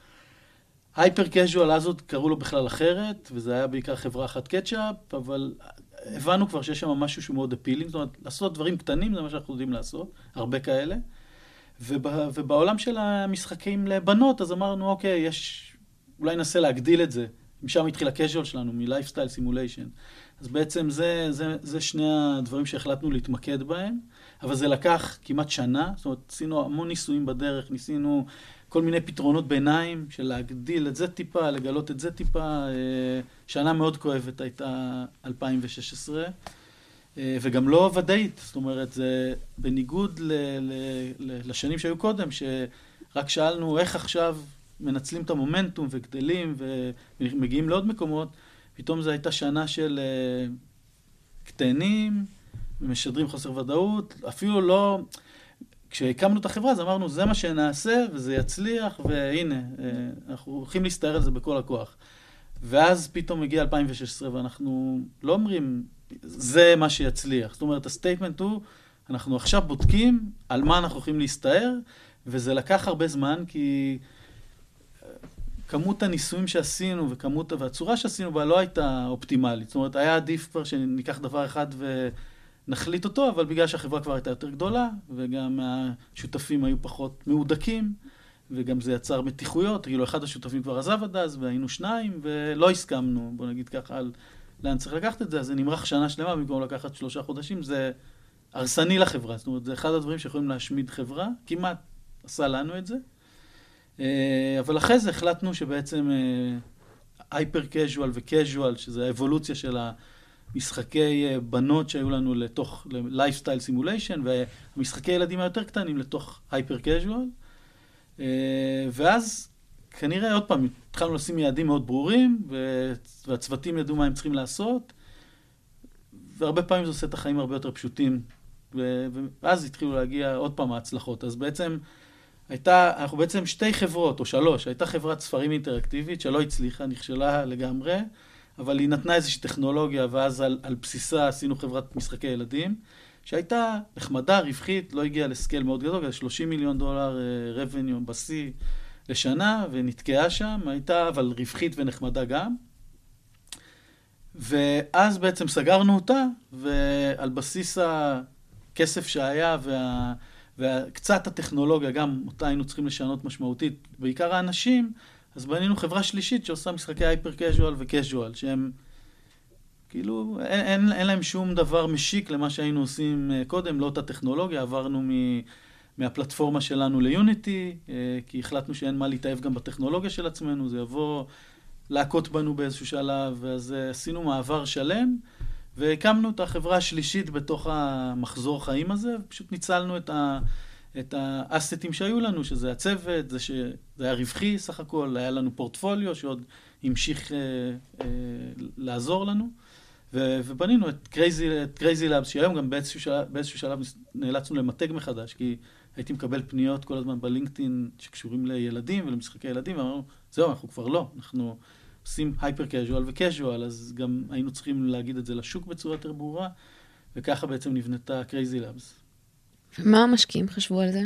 Hyper casual אז עוד קראו לו בכלל אחרת, וזה היה בעיקר חברה אחת Ketchapp, אבל הבנו כבר שיש שם משהו שהוא מאוד appealing, זאת אומרת, לעשות דברים קטנים זה מה שאנחנו יודעים לעשות, הרבה כאלה. ובא, ובעולם של המשחקים לבנות, אז אמרנו, אוקיי, יש, אולי ננסה להגדיל את זה משם התחיל ה casual שלנו, מ lifestyle simulation. אז בעצם זה, זה, זה שני הדברים שהחלטנו להתמקד בהם, אבל זה לקח כמעט שנה, זאת אומרת, עשינו המון ניסויים בדרך, ניסינו כל מיני פתרונות ביניים של להגדיל את זה טיפה, לגלות את זה טיפה. אה, שנה מאוד כואבת הייתה 2016, אה, וגם לא ודאית, זאת אומרת, זה בניגוד ל, ל, ל, לשנים שהיו קודם, שרק שאלנו איך עכשיו מנצלים את המומנטום וגדלים ומגיעים לעוד מקומות, פתאום זו הייתה שנה של אה, קטנים, משדרים חוסר ודאות, אפילו לא... כשהקמנו את החברה אז אמרנו זה מה שנעשה וזה יצליח והנה אה, אנחנו הולכים להסתער על זה בכל הכוח. ואז פתאום מגיע 2016 ואנחנו לא אומרים זה מה שיצליח. זאת אומרת ה statement הוא אנחנו עכשיו בודקים על מה אנחנו הולכים להסתער וזה לקח הרבה זמן כי כמות הניסויים שעשינו וכמות והצורה שעשינו בה לא הייתה אופטימלית. זאת אומרת היה עדיף כבר שניקח דבר אחד ו... נחליט אותו, אבל בגלל שהחברה כבר הייתה יותר גדולה, וגם השותפים היו פחות מהודקים, וגם זה יצר מתיחויות, כאילו אחד השותפים כבר עזב עד אז, והיינו שניים, ולא הסכמנו, בוא נגיד ככה, על לאן צריך לקחת את זה, אז זה נמרח שנה שלמה במקום לקחת שלושה חודשים, זה הרסני לחברה, זאת אומרת, זה אחד הדברים שיכולים להשמיד חברה, כמעט עשה לנו את זה. אה, אבל אחרי זה החלטנו שבעצם הייפר קז'ואל וקז'ואל, שזה האבולוציה של ה... משחקי אה, בנות שהיו לנו לתוך lifestyle simulation, והמשחקי ילדים היותר קטנים לתוך hyper casual. אה, ואז כנראה, עוד פעם, התחלנו לשים יעדים מאוד ברורים, והצוותים ידעו מה הם צריכים לעשות, והרבה פעמים זה עושה את החיים הרבה יותר פשוטים. ואז התחילו להגיע עוד פעם ההצלחות. אז בעצם הייתה, אנחנו בעצם שתי חברות, או שלוש, הייתה חברת ספרים אינטראקטיבית שלא הצליחה, נכשלה לגמרי. אבל היא נתנה איזושהי טכנולוגיה, ואז על, על בסיסה עשינו חברת משחקי ילדים, שהייתה נחמדה, רווחית, לא הגיעה לסקייל מאוד גדול, 30 מיליון דולר uh, revenue בשיא לשנה, ונתקעה שם, הייתה אבל רווחית ונחמדה גם. ואז בעצם סגרנו אותה, ועל בסיס הכסף שהיה וה, וקצת הטכנולוגיה, גם אותה היינו צריכים לשנות משמעותית, בעיקר האנשים, אז בנינו חברה שלישית שעושה משחקי הייפר קז'ואל וקז'ואל, שהם כאילו, אין, אין, אין להם שום דבר משיק למה שהיינו עושים אה, קודם, לא אותה טכנולוגיה, עברנו מ, מהפלטפורמה שלנו ליוניטי, אה, כי החלטנו שאין מה להתאהב גם בטכנולוגיה של עצמנו, זה יבוא להכות בנו באיזשהו שלב, אז אה, עשינו מעבר שלם, והקמנו את החברה השלישית בתוך המחזור חיים הזה, ופשוט ניצלנו את ה... את ה assets שהיו לנו, שזה הצוות, זה שזה היה רווחי סך הכל, היה לנו פורטפוליו שעוד המשיך אה, אה, לעזור לנו, ו, ובנינו את Crazy, את Crazy Labs, שהיום גם באיזשהו שלב, באיזשהו שלב נאלצנו למתג מחדש, כי הייתי מקבל פניות כל הזמן ב LinkedIn שקשורים לילדים ולמשחקי ילדים, ואמרנו, זהו, אנחנו כבר לא, אנחנו עושים hyper casual ו casual, אז גם היינו צריכים להגיד את זה לשוק בצורה יותר ברורה, וככה בעצם נבנתה Crazy Labs. ומה המשקיעים חשבו על זה?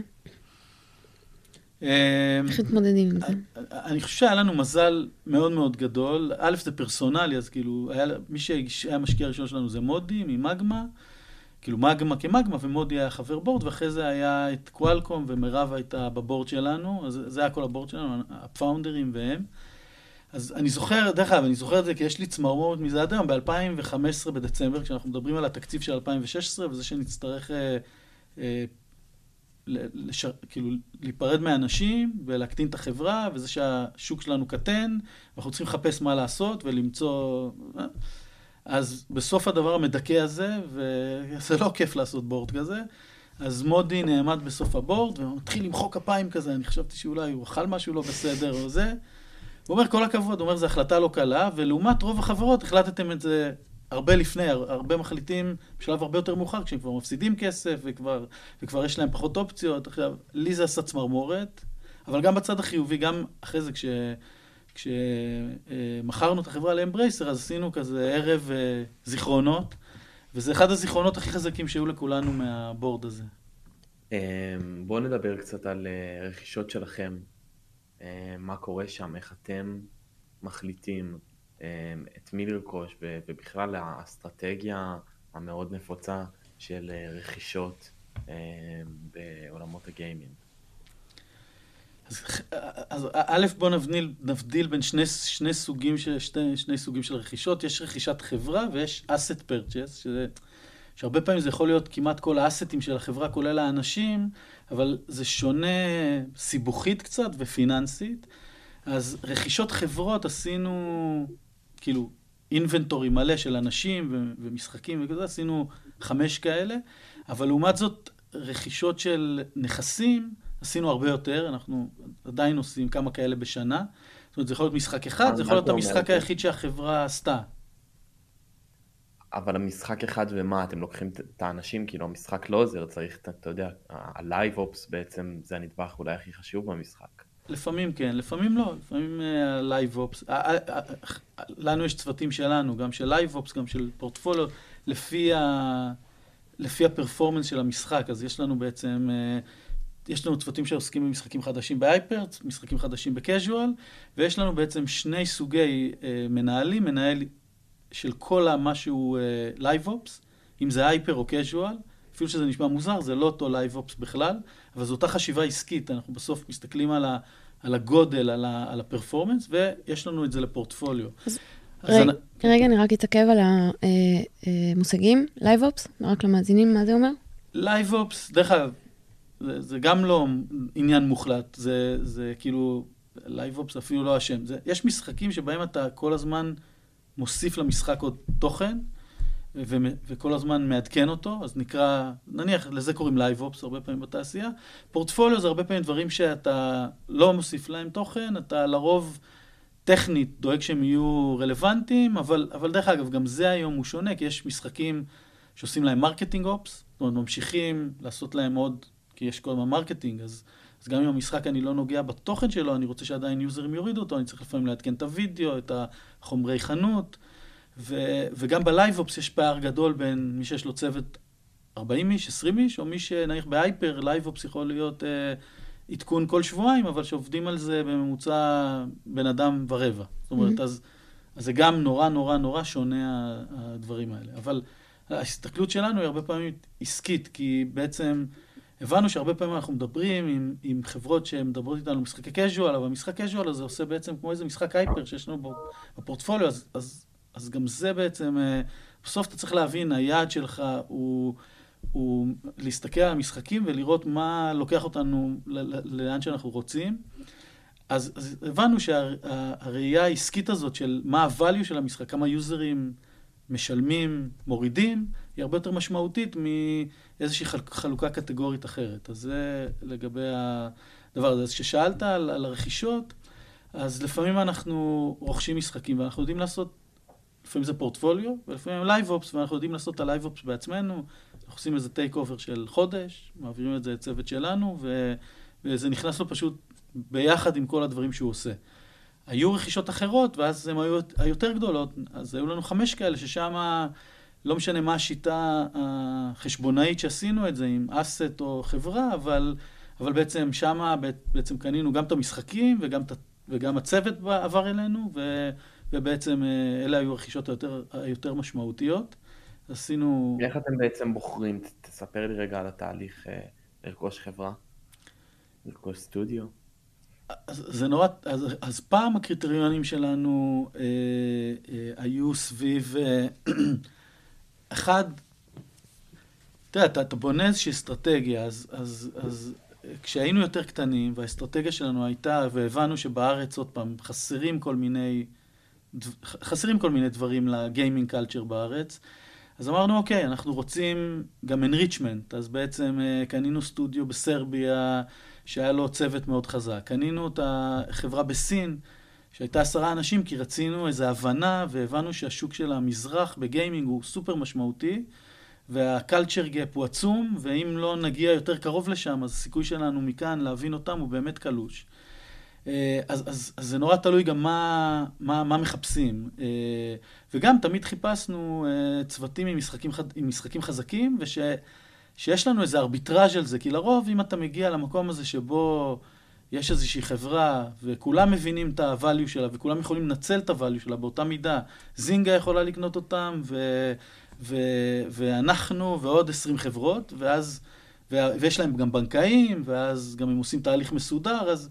אמ, איך מתמודדים עם זה? אני חושב שהיה לנו מזל מאוד מאוד גדול. א', זה פרסונלי, אז כאילו, היה, מי שהיה המשקיע הראשון שלנו זה מודי ממגמה, כאילו מגמה כמגמה, ומודי היה חבר board, ואחרי זה היה את Qualcomm, ומירב הייתה ב board שלנו, אז זה היה כל ה board שלנו, ה founderים והם. אז אני זוכר, דרך אגב, אני זוכר את זה כי יש לי צמרמורת מזה עד היום, ב-2015 בדצמבר, כשאנחנו מדברים על התקציב של 2016, וזה שנצטרך... אה, אה, לש... כאילו להיפרד מאנשים ולהקטין את החברה, וזה שהשוק שלנו קטן, ואנחנו צריכים לחפש מה לעשות ולמצוא... אה, אז בסוף הדבר המדכא הזה, וזה לא כיף לעשות בורד כזה, אז מודי נעמד בסוף הבורד ומתחיל למחוא כפיים כזה, אני חשבתי שאולי הוא אכל משהו לא בסדר או זה. הוא אומר, כל הכבוד, הוא אומר, זו החלטה לא קלה, ולעומת רוב החברות החלטתם את זה הרבה לפני, הרבה מחליטים בשלב הרבה יותר מאוחר, כשהם כבר מפסידים כסף וכבר, וכבר יש להם פחות אופציות. עכשיו, לי זה עשה צמרמורת, אבל גם בצד החיובי, גם אחרי זה, כש... כשמכרנו את החברה לאמברייסר, אז עשינו כזה ערב אה, זיכרונות, וזה אחד הזיכרונות הכי חזקים שהיו לכולנו מהבורד הזה. אמ, בואו נדבר קצת על אה, רכישות שלכם, מה קורה שם, איך אתם מחליטים אמ, את מי לרכוש ובכלל האסטרטגיה המאוד נפוצה של אה, רכישות בעולמות הגיימינג. אז, אז א', בואו נבדיל, נבדיל בין שני, שני, סוגים של, שני, שני סוגים של רכישות. יש רכישת חברה ויש asset purchase, שזה, שהרבה פעמים זה יכול להיות כמעט כל האסטים של החברה, כולל האנשים, אבל זה שונה סיבוכית קצת ופיננסית. אז רכישות חברות עשינו, כאילו, inventory מלא של אנשים ו- ומשחקים וכזה, עשינו חמש כאלה, אבל לעומת זאת, רכישות של נכסים, עשינו הרבה יותר, אנחנו עדיין עושים כמה כאלה בשנה. זאת אומרת, זה יכול להיות משחק אחד, זה יכול להיות המשחק היחיד שהחברה עשתה. אבל המשחק אחד ומה, אתם לוקחים את האנשים, כאילו המשחק לא עוזר, צריך, אתה יודע, ה live ops בעצם זה הנדבך אולי הכי חשוב במשחק. לפעמים כן, לפעמים לא, לפעמים live אה, ops. אה, אה, לנו יש צוותים שלנו, גם של live ops, גם של פורטפוליו, לפי, ה... לפי ה performance של המשחק. אז יש לנו בעצם, יש לנו צוותים שעוסקים במשחקים חדשים ב hyper, משחקים חדשים ב casual, ויש לנו בעצם שני סוגי מנהלים, מנהל של כל מה שהוא live ops, אם זה hyper או casual. אפילו שזה נשמע מוזר, זה לא אותו live ops בכלל, אבל זו אותה חשיבה עסקית, אנחנו בסוף מסתכלים על, ה, על הגודל, על, ה, על ה performance, ויש לנו את זה לפורטפוליו. אז, אז רגע, אני... רגע, אני רק אתעכב על המושגים, live ops, רק למאזינים, מה זה אומר? live ops, דרך אגב, זה, זה גם לא עניין מוחלט, זה, זה כאילו, live ops אפילו לא. זה, יש משחקים שבהם אתה כל הזמן מוסיף למשחק עוד תוכן, ו- וכל הזמן מעדכן אותו, אז נקרא, נניח לזה קוראים ops הרבה פעמים בתעשייה. פורטפוליו זה הרבה פעמים דברים שאתה לא מוסיף להם תוכן, אתה לרוב טכנית דואג שהם יהיו רלוונטיים, אבל, אבל דרך אגב, גם זה היום הוא שונה, כי יש משחקים שעושים להם marketing ops, זאת אומרת, ממשיכים לעשות להם עוד, כי יש כל הזמן marketing, אז, אז גם אם המשחק אני לא נוגע בתוכן שלו, אני רוצה שעדיין users יורידו אותו, אני צריך לפעמים לעדכן את הוידאו, את החומרי חנות. ו, וגם ב live ops יש פער גדול בין מי שיש לו צוות 40 איש, 20 איש, או מי שנניח ב hyper, live ops יכול להיות אה, עדכון כל שבועיים, אבל שעובדים על זה בממוצע בן אדם ורבע. זאת אומרת, mm-hmm. אז, אז זה גם נורא נורא נורא שונה הדברים האלה. אבל ההסתכלות שלנו היא הרבה פעמים עסקית, כי בעצם הבנו שהרבה פעמים אנחנו מדברים עם, עם חברות שמדברות איתנו משחקי casual, אבל משחק casual הזה עושה בעצם כמו איזה משחק hyper שיש לנו בפורטפוליו, אז, אז אז גם זה בעצם, אה, בסוף אתה צריך להבין, היעד שלך הוא, הוא להסתכל על המשחקים ולראות מה לוקח אותנו לאן שאנחנו רוצים. אז, אז הבנו שהראייה העסקית הזאת של מה ה-value של המשחק, כמה יוזרים משלמים, מורידים, היא הרבה יותר משמעותית מאיזושהי חלוקה קטגורית אחרת. אז זה לגבי הדבר הזה. אז כששאלת על, על הרכישות, אז לפעמים אנחנו רוכשים משחקים ואנחנו יודעים לעשות לפעמים זה פורטפוליו, ולפעמים live ops, ואנחנו יודעים לעשות את ה live ops בעצמנו. אנחנו עושים איזה takeover של חודש, מעבירים את זה לצוות שלנו, ו... וזה נכנס לו פשוט ביחד עם כל הדברים שהוא עושה. היו רכישות אחרות, ואז הן היו היותר גדולות, אז היו לנו חמש כאלה, ששם לא משנה מה השיטה החשבונאית שעשינו את זה, עם asset או חברה, אבל, אבל בעצם שם בעצם קנינו גם את המשחקים וגם, וגם הצוות עבר אלינו, ו... ובעצם אה, אלה היו הרכישות היותר, היותר משמעותיות. עשינו... איך אתם בעצם בוחרים? תספר לי רגע על התהליך אה, לרכוש חברה, לרכוש סטודיו. אז זה נורא, אז, אז פעם הקריטריונים שלנו אה, אה, היו סביב, אה, אחד, תראה, אתה, אתה בונה איזושהי אסטרטגיה, אז, אז, אז כשהיינו יותר קטנים, והאסטרטגיה שלנו הייתה, והבנו שבארץ, עוד פעם, חסרים כל מיני חסרים כל מיני דברים לגיימינג קלצ'ר בארץ. אז אמרנו, אוקיי, אנחנו רוצים גם enrichment, אז בעצם uh, קנינו סטודיו בסרביה שהיה לו צוות מאוד חזק. קנינו את החברה בסין, שהייתה עשרה אנשים, כי רצינו איזו הבנה, והבנו שהשוק של המזרח בגיימינג הוא סופר משמעותי, והקלצ'ר גאפ הוא עצום, ואם לא נגיע יותר קרוב לשם, אז הסיכוי שלנו מכאן להבין אותם הוא באמת קלוש. אה, אז, אז, אז זה נורא תלוי גם מה, מה, מה מחפשים. אה, וגם תמיד חיפשנו אה, צוותים עם משחקים, עם משחקים חזקים, ושיש לנו איזה ארביטראז' על זה, כי לרוב אם אתה מגיע למקום הזה שבו יש איזושהי חברה, וכולם מבינים את ה-value שלה, וכולם יכולים לנצל את ה-value שלה באותה מידה, זינגה יכולה לקנות אותם, ו, ו, ואנחנו ועוד 20 חברות, ואז, ויש להם גם בנקאים, ואז גם הם עושים תהליך מסודר, אז...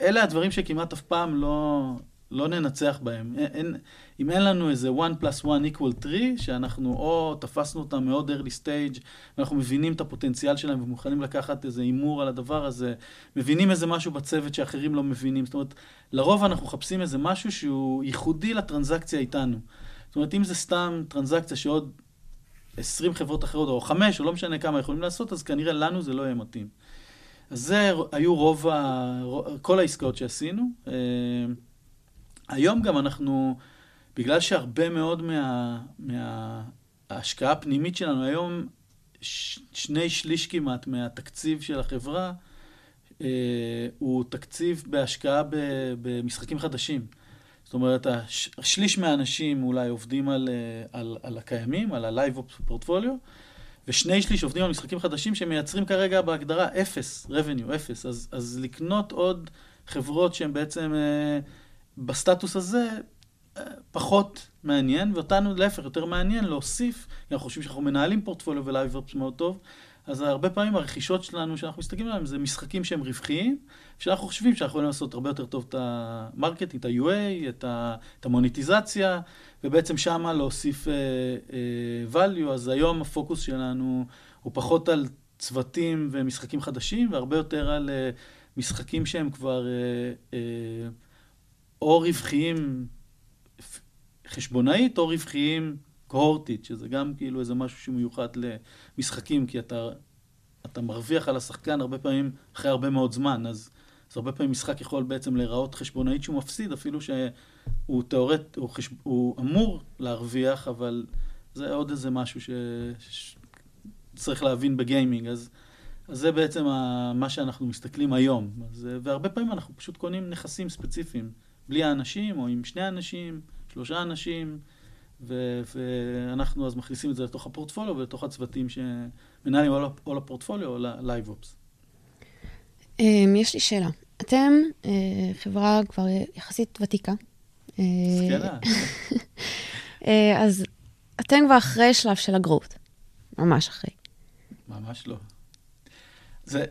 אלה הדברים שכמעט אף פעם לא, לא ננצח בהם. אין, אם אין לנו איזה 1 plus 1 equal 3, שאנחנו או תפסנו אותם מאוד early stage, ואנחנו מבינים את הפוטנציאל שלהם ומוכנים לקחת איזה הימור על הדבר הזה, מבינים איזה משהו בצוות שאחרים לא מבינים. זאת אומרת, לרוב אנחנו מחפשים איזה משהו שהוא ייחודי לטרנזקציה איתנו. זאת אומרת, אם זה סתם טרנזקציה שעוד 20 חברות אחרות, או 5, או לא משנה כמה יכולים לעשות, אז כנראה לנו זה לא יהיה מתאים. אז זה היו רוב ה... כל העסקאות שעשינו. היום גם אנחנו, בגלל שהרבה מאוד מה... מההשקעה הפנימית שלנו, היום ש... שני שליש כמעט מהתקציב של החברה אה, הוא תקציב בהשקעה ב... במשחקים חדשים. זאת אומרת, שליש מהאנשים אולי עובדים על, אה, על, על הקיימים, על ה-Live פורטפוליו, ושני שליש עובדים על משחקים חדשים שמייצרים כרגע בהגדרה אפס, revenue, אפס. אז, אז לקנות עוד חברות שהן בעצם אה, בסטטוס הזה, אה, פחות מעניין, ואותנו להפך, יותר מעניין להוסיף, כי אנחנו חושבים שאנחנו מנהלים portfolio ו live ops מאוד טוב, אז הרבה פעמים הרכישות שלנו שאנחנו מסתכלים עליהם זה משחקים שהם רווחיים, שאנחנו חושבים שאנחנו יכולים לעשות הרבה יותר טוב את ה marketing, את ה-UA, את, ה- את המוניטיזציה, ובעצם שמה להוסיף uh, uh, value, אז היום הפוקוס שלנו הוא פחות על צוותים ומשחקים חדשים, והרבה יותר על uh, משחקים שהם כבר uh, uh, או רווחיים חשבונאית, או רווחיים קוהורטית, שזה גם כאילו איזה משהו שמיוחד למשחקים, כי אתה, אתה מרוויח על השחקן הרבה פעמים אחרי הרבה מאוד זמן, אז, אז הרבה פעמים משחק יכול בעצם להיראות חשבונאית שהוא מפסיד, אפילו שהוא תאורט, הוא, חשב, הוא אמור להרוויח, אבל זה עוד איזה משהו שצריך להבין בגיימינג, אז, אז זה בעצם ה, מה שאנחנו מסתכלים היום, אז, והרבה פעמים אנחנו פשוט קונים נכסים ספציפיים, בלי האנשים, או עם שני אנשים, שלושה אנשים, ו- ואנחנו אז מכניסים את זה לתוך הפורטפוליו ולתוך הצוותים שמנהלים או לפורטפוליו או ל live ops. אמ, יש לי שאלה. אתם אה, חברה כבר יחסית ותיקה. זקנה. אה, אז אתם כבר אחרי שלב של הגרות. ממש אחרי. ממש לא. זה,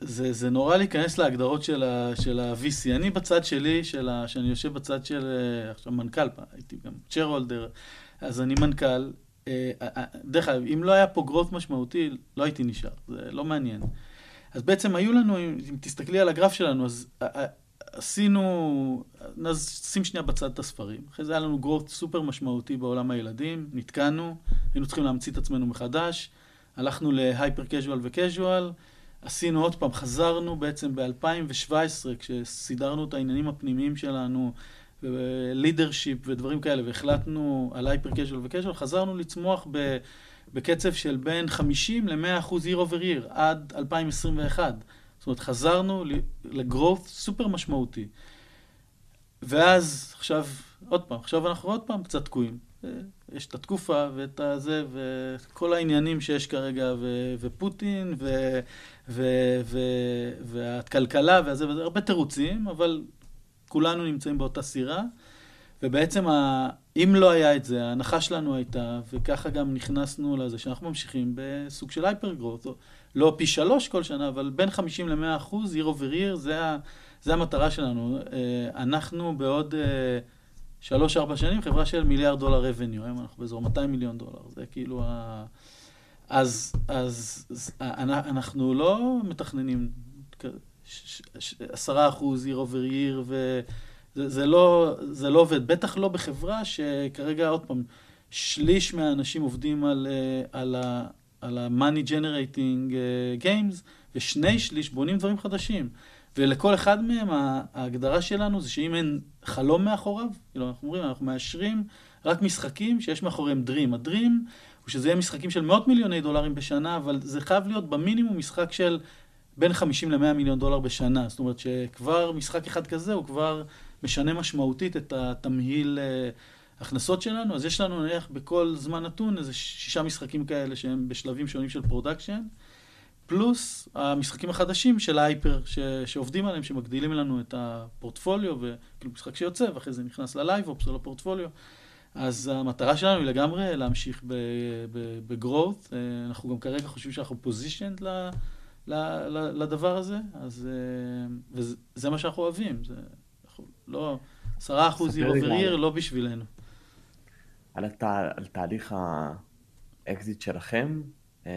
זה, זה נורא להיכנס להגדרות של, ה-VC. אני בצד שלי, של ה, שאני יושב בצד של, אה, עכשיו מנכ"ל, הייתי גם צ'רהולדר, אז אני מנכ"ל. אה, אה, דרך אגב, אם לא היה פה גרוט משמעותי, לא הייתי נשאר, זה לא מעניין. אז בעצם היו לנו, אם, אם תסתכלי על הגרף שלנו, אז עשינו, אז שים שנייה בצד את הספרים. אחרי זה היה לנו גרוט סופר משמעותי בעולם הילדים, נתקענו, היינו צריכים להמציא את עצמנו מחדש, הלכנו להייפר קז'ואל וקז'ואל, עשינו עוד פעם, חזרנו בעצם ב-2017, כשסידרנו את העניינים הפנימיים שלנו, לידרשיפ ודברים כאלה, והחלטנו על הייפר קז'ואל וקז'ואל, חזרנו לצמוח ב, בקצב של בין 50 ל-100 אחוז year over year עד 2021. זאת אומרת, חזרנו לגרוth סופר משמעותי. ואז, עכשיו, עוד פעם, עכשיו אנחנו עוד פעם קצת תקועים. יש את התקופה ואת הזה, וכל העניינים שיש כרגע, ו, ופוטין, ו, והכלכלה, וזה, וזה, הרבה תירוצים, אבל כולנו נמצאים באותה סירה. ובעצם, ה, אם לא היה את זה, ההנחה שלנו הייתה, וככה גם נכנסנו לזה, שאנחנו ממשיכים בסוג של הייפרגרוט, לא פי שלוש כל שנה, אבל בין 50 ל-100 אחוז, year over year, זה, ה, זה המטרה שלנו. אה, אנחנו בעוד... אה, שלוש-ארבע שנים, חברה של מיליארד דולר רבניו, היום אנחנו באזור 200 מיליון דולר, זה כאילו ה... אז, אז, אז אנחנו לא מתכננים עשרה אחוז year over year, וזה זה לא, זה לא עובד, בטח לא בחברה שכרגע, עוד פעם, שליש מהאנשים עובדים על, על, ה, על ה-money generating games, ושני שליש בונים דברים חדשים. ולכל אחד מהם ההגדרה שלנו זה שאם אין חלום מאחוריו, כאילו אנחנו אומרים, אנחנו מאשרים רק משחקים שיש מאחוריהם dream. ה dream הוא שזה יהיה משחקים של מאות מיליוני דולרים בשנה, אבל זה חייב להיות במינימום משחק של בין 50 ל-100 מיליון דולר בשנה. זאת אומרת שכבר משחק אחד כזה הוא כבר משנה משמעותית את התמהיל אה, הכנסות שלנו. אז יש לנו נניח בכל זמן נתון איזה שישה משחקים כאלה שהם בשלבים שונים של production. פלוס המשחקים החדשים של ההייפר ש, שעובדים עליהם, שמגדילים לנו את הפורטפוליו, וכאילו משחק שיוצא, ואחרי זה נכנס ל live ops או לפורטפוליו. אז המטרה שלנו היא לגמרי להמשיך ב growth. אה, אנחנו גם כרגע חושבים שאנחנו positioned ל- ל- לדבר הזה, אז... אה, וזה מה שאנחנו אוהבים. זה, אנחנו לא... עשרה אחוז year over year. לא בשבילנו. על, התה, על תהליך האקזיט שלכם? אה,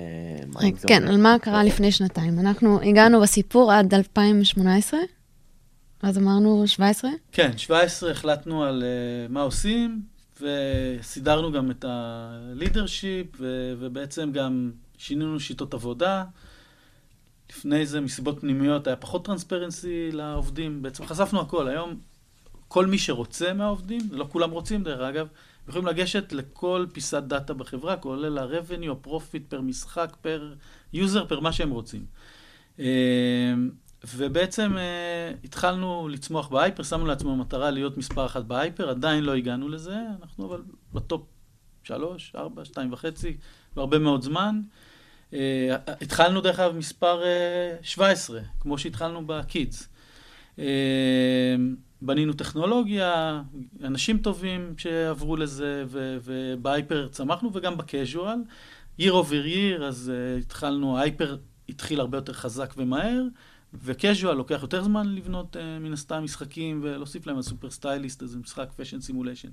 כן? על מה קרה לפני שנתיים. אנחנו הגענו בסיפור עד 2018, אז אמרנו 17. כן, 17 החלטנו על uh, מה עושים, וסידרנו גם את ה-leadership, ו- ובעצם גם שינינו שיטות עבודה. לפני זה, מסיבות פנימיות, היה פחות transparency לעובדים. בעצם חשפנו הכל. היום, כל מי שרוצה מהעובדים, לא כולם רוצים דרך אגב, יכולים לגשת לכל פיסת דאטה בחברה, כולל ה-revenue, ה-profit per משחק, per user, per מה שהם רוצים. ובעצם אה, התחלנו לצמוח בהייפר, שמנו לעצמנו מטרה להיות מספר אחת בהייפר, עדיין לא הגענו לזה, אנחנו אבל ב top שלוש, ארבע, שתיים וחצי, והרבה מאוד זמן. אה, התחלנו דרך אגב מספר אה, 17, כמו שהתחלנו ב kids. אה, בנינו טכנולוגיה, אנשים טובים שעברו לזה, וב hyper צמחנו, וגם ב casual. year over year, אז uh, התחלנו, ה hyper התחיל הרבה יותר חזק ומהר, ו casual לוקח יותר זמן לבנות uh, מן הסתם משחקים ולהוסיף להם על סופר סטייליסט, איזה משחק fashion simulation.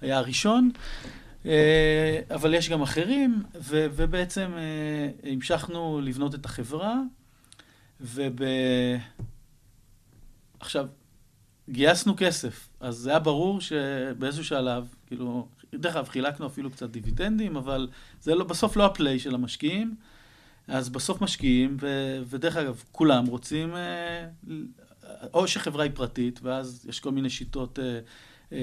היה הראשון, uh, אבל יש גם אחרים, ו- ובעצם uh, המשכנו לבנות את החברה, וב... עכשיו, גייסנו כסף, אז זה היה ברור שבאיזשהו שלב, כאילו, דרך אגב, חילקנו אפילו קצת דיבידנדים, אבל זה לא, בסוף לא הפליי של המשקיעים, אז בסוף משקיעים, ו, ודרך אגב, כולם רוצים, אה, או שחברה היא פרטית, ואז יש כל מיני שיטות, אה, אה,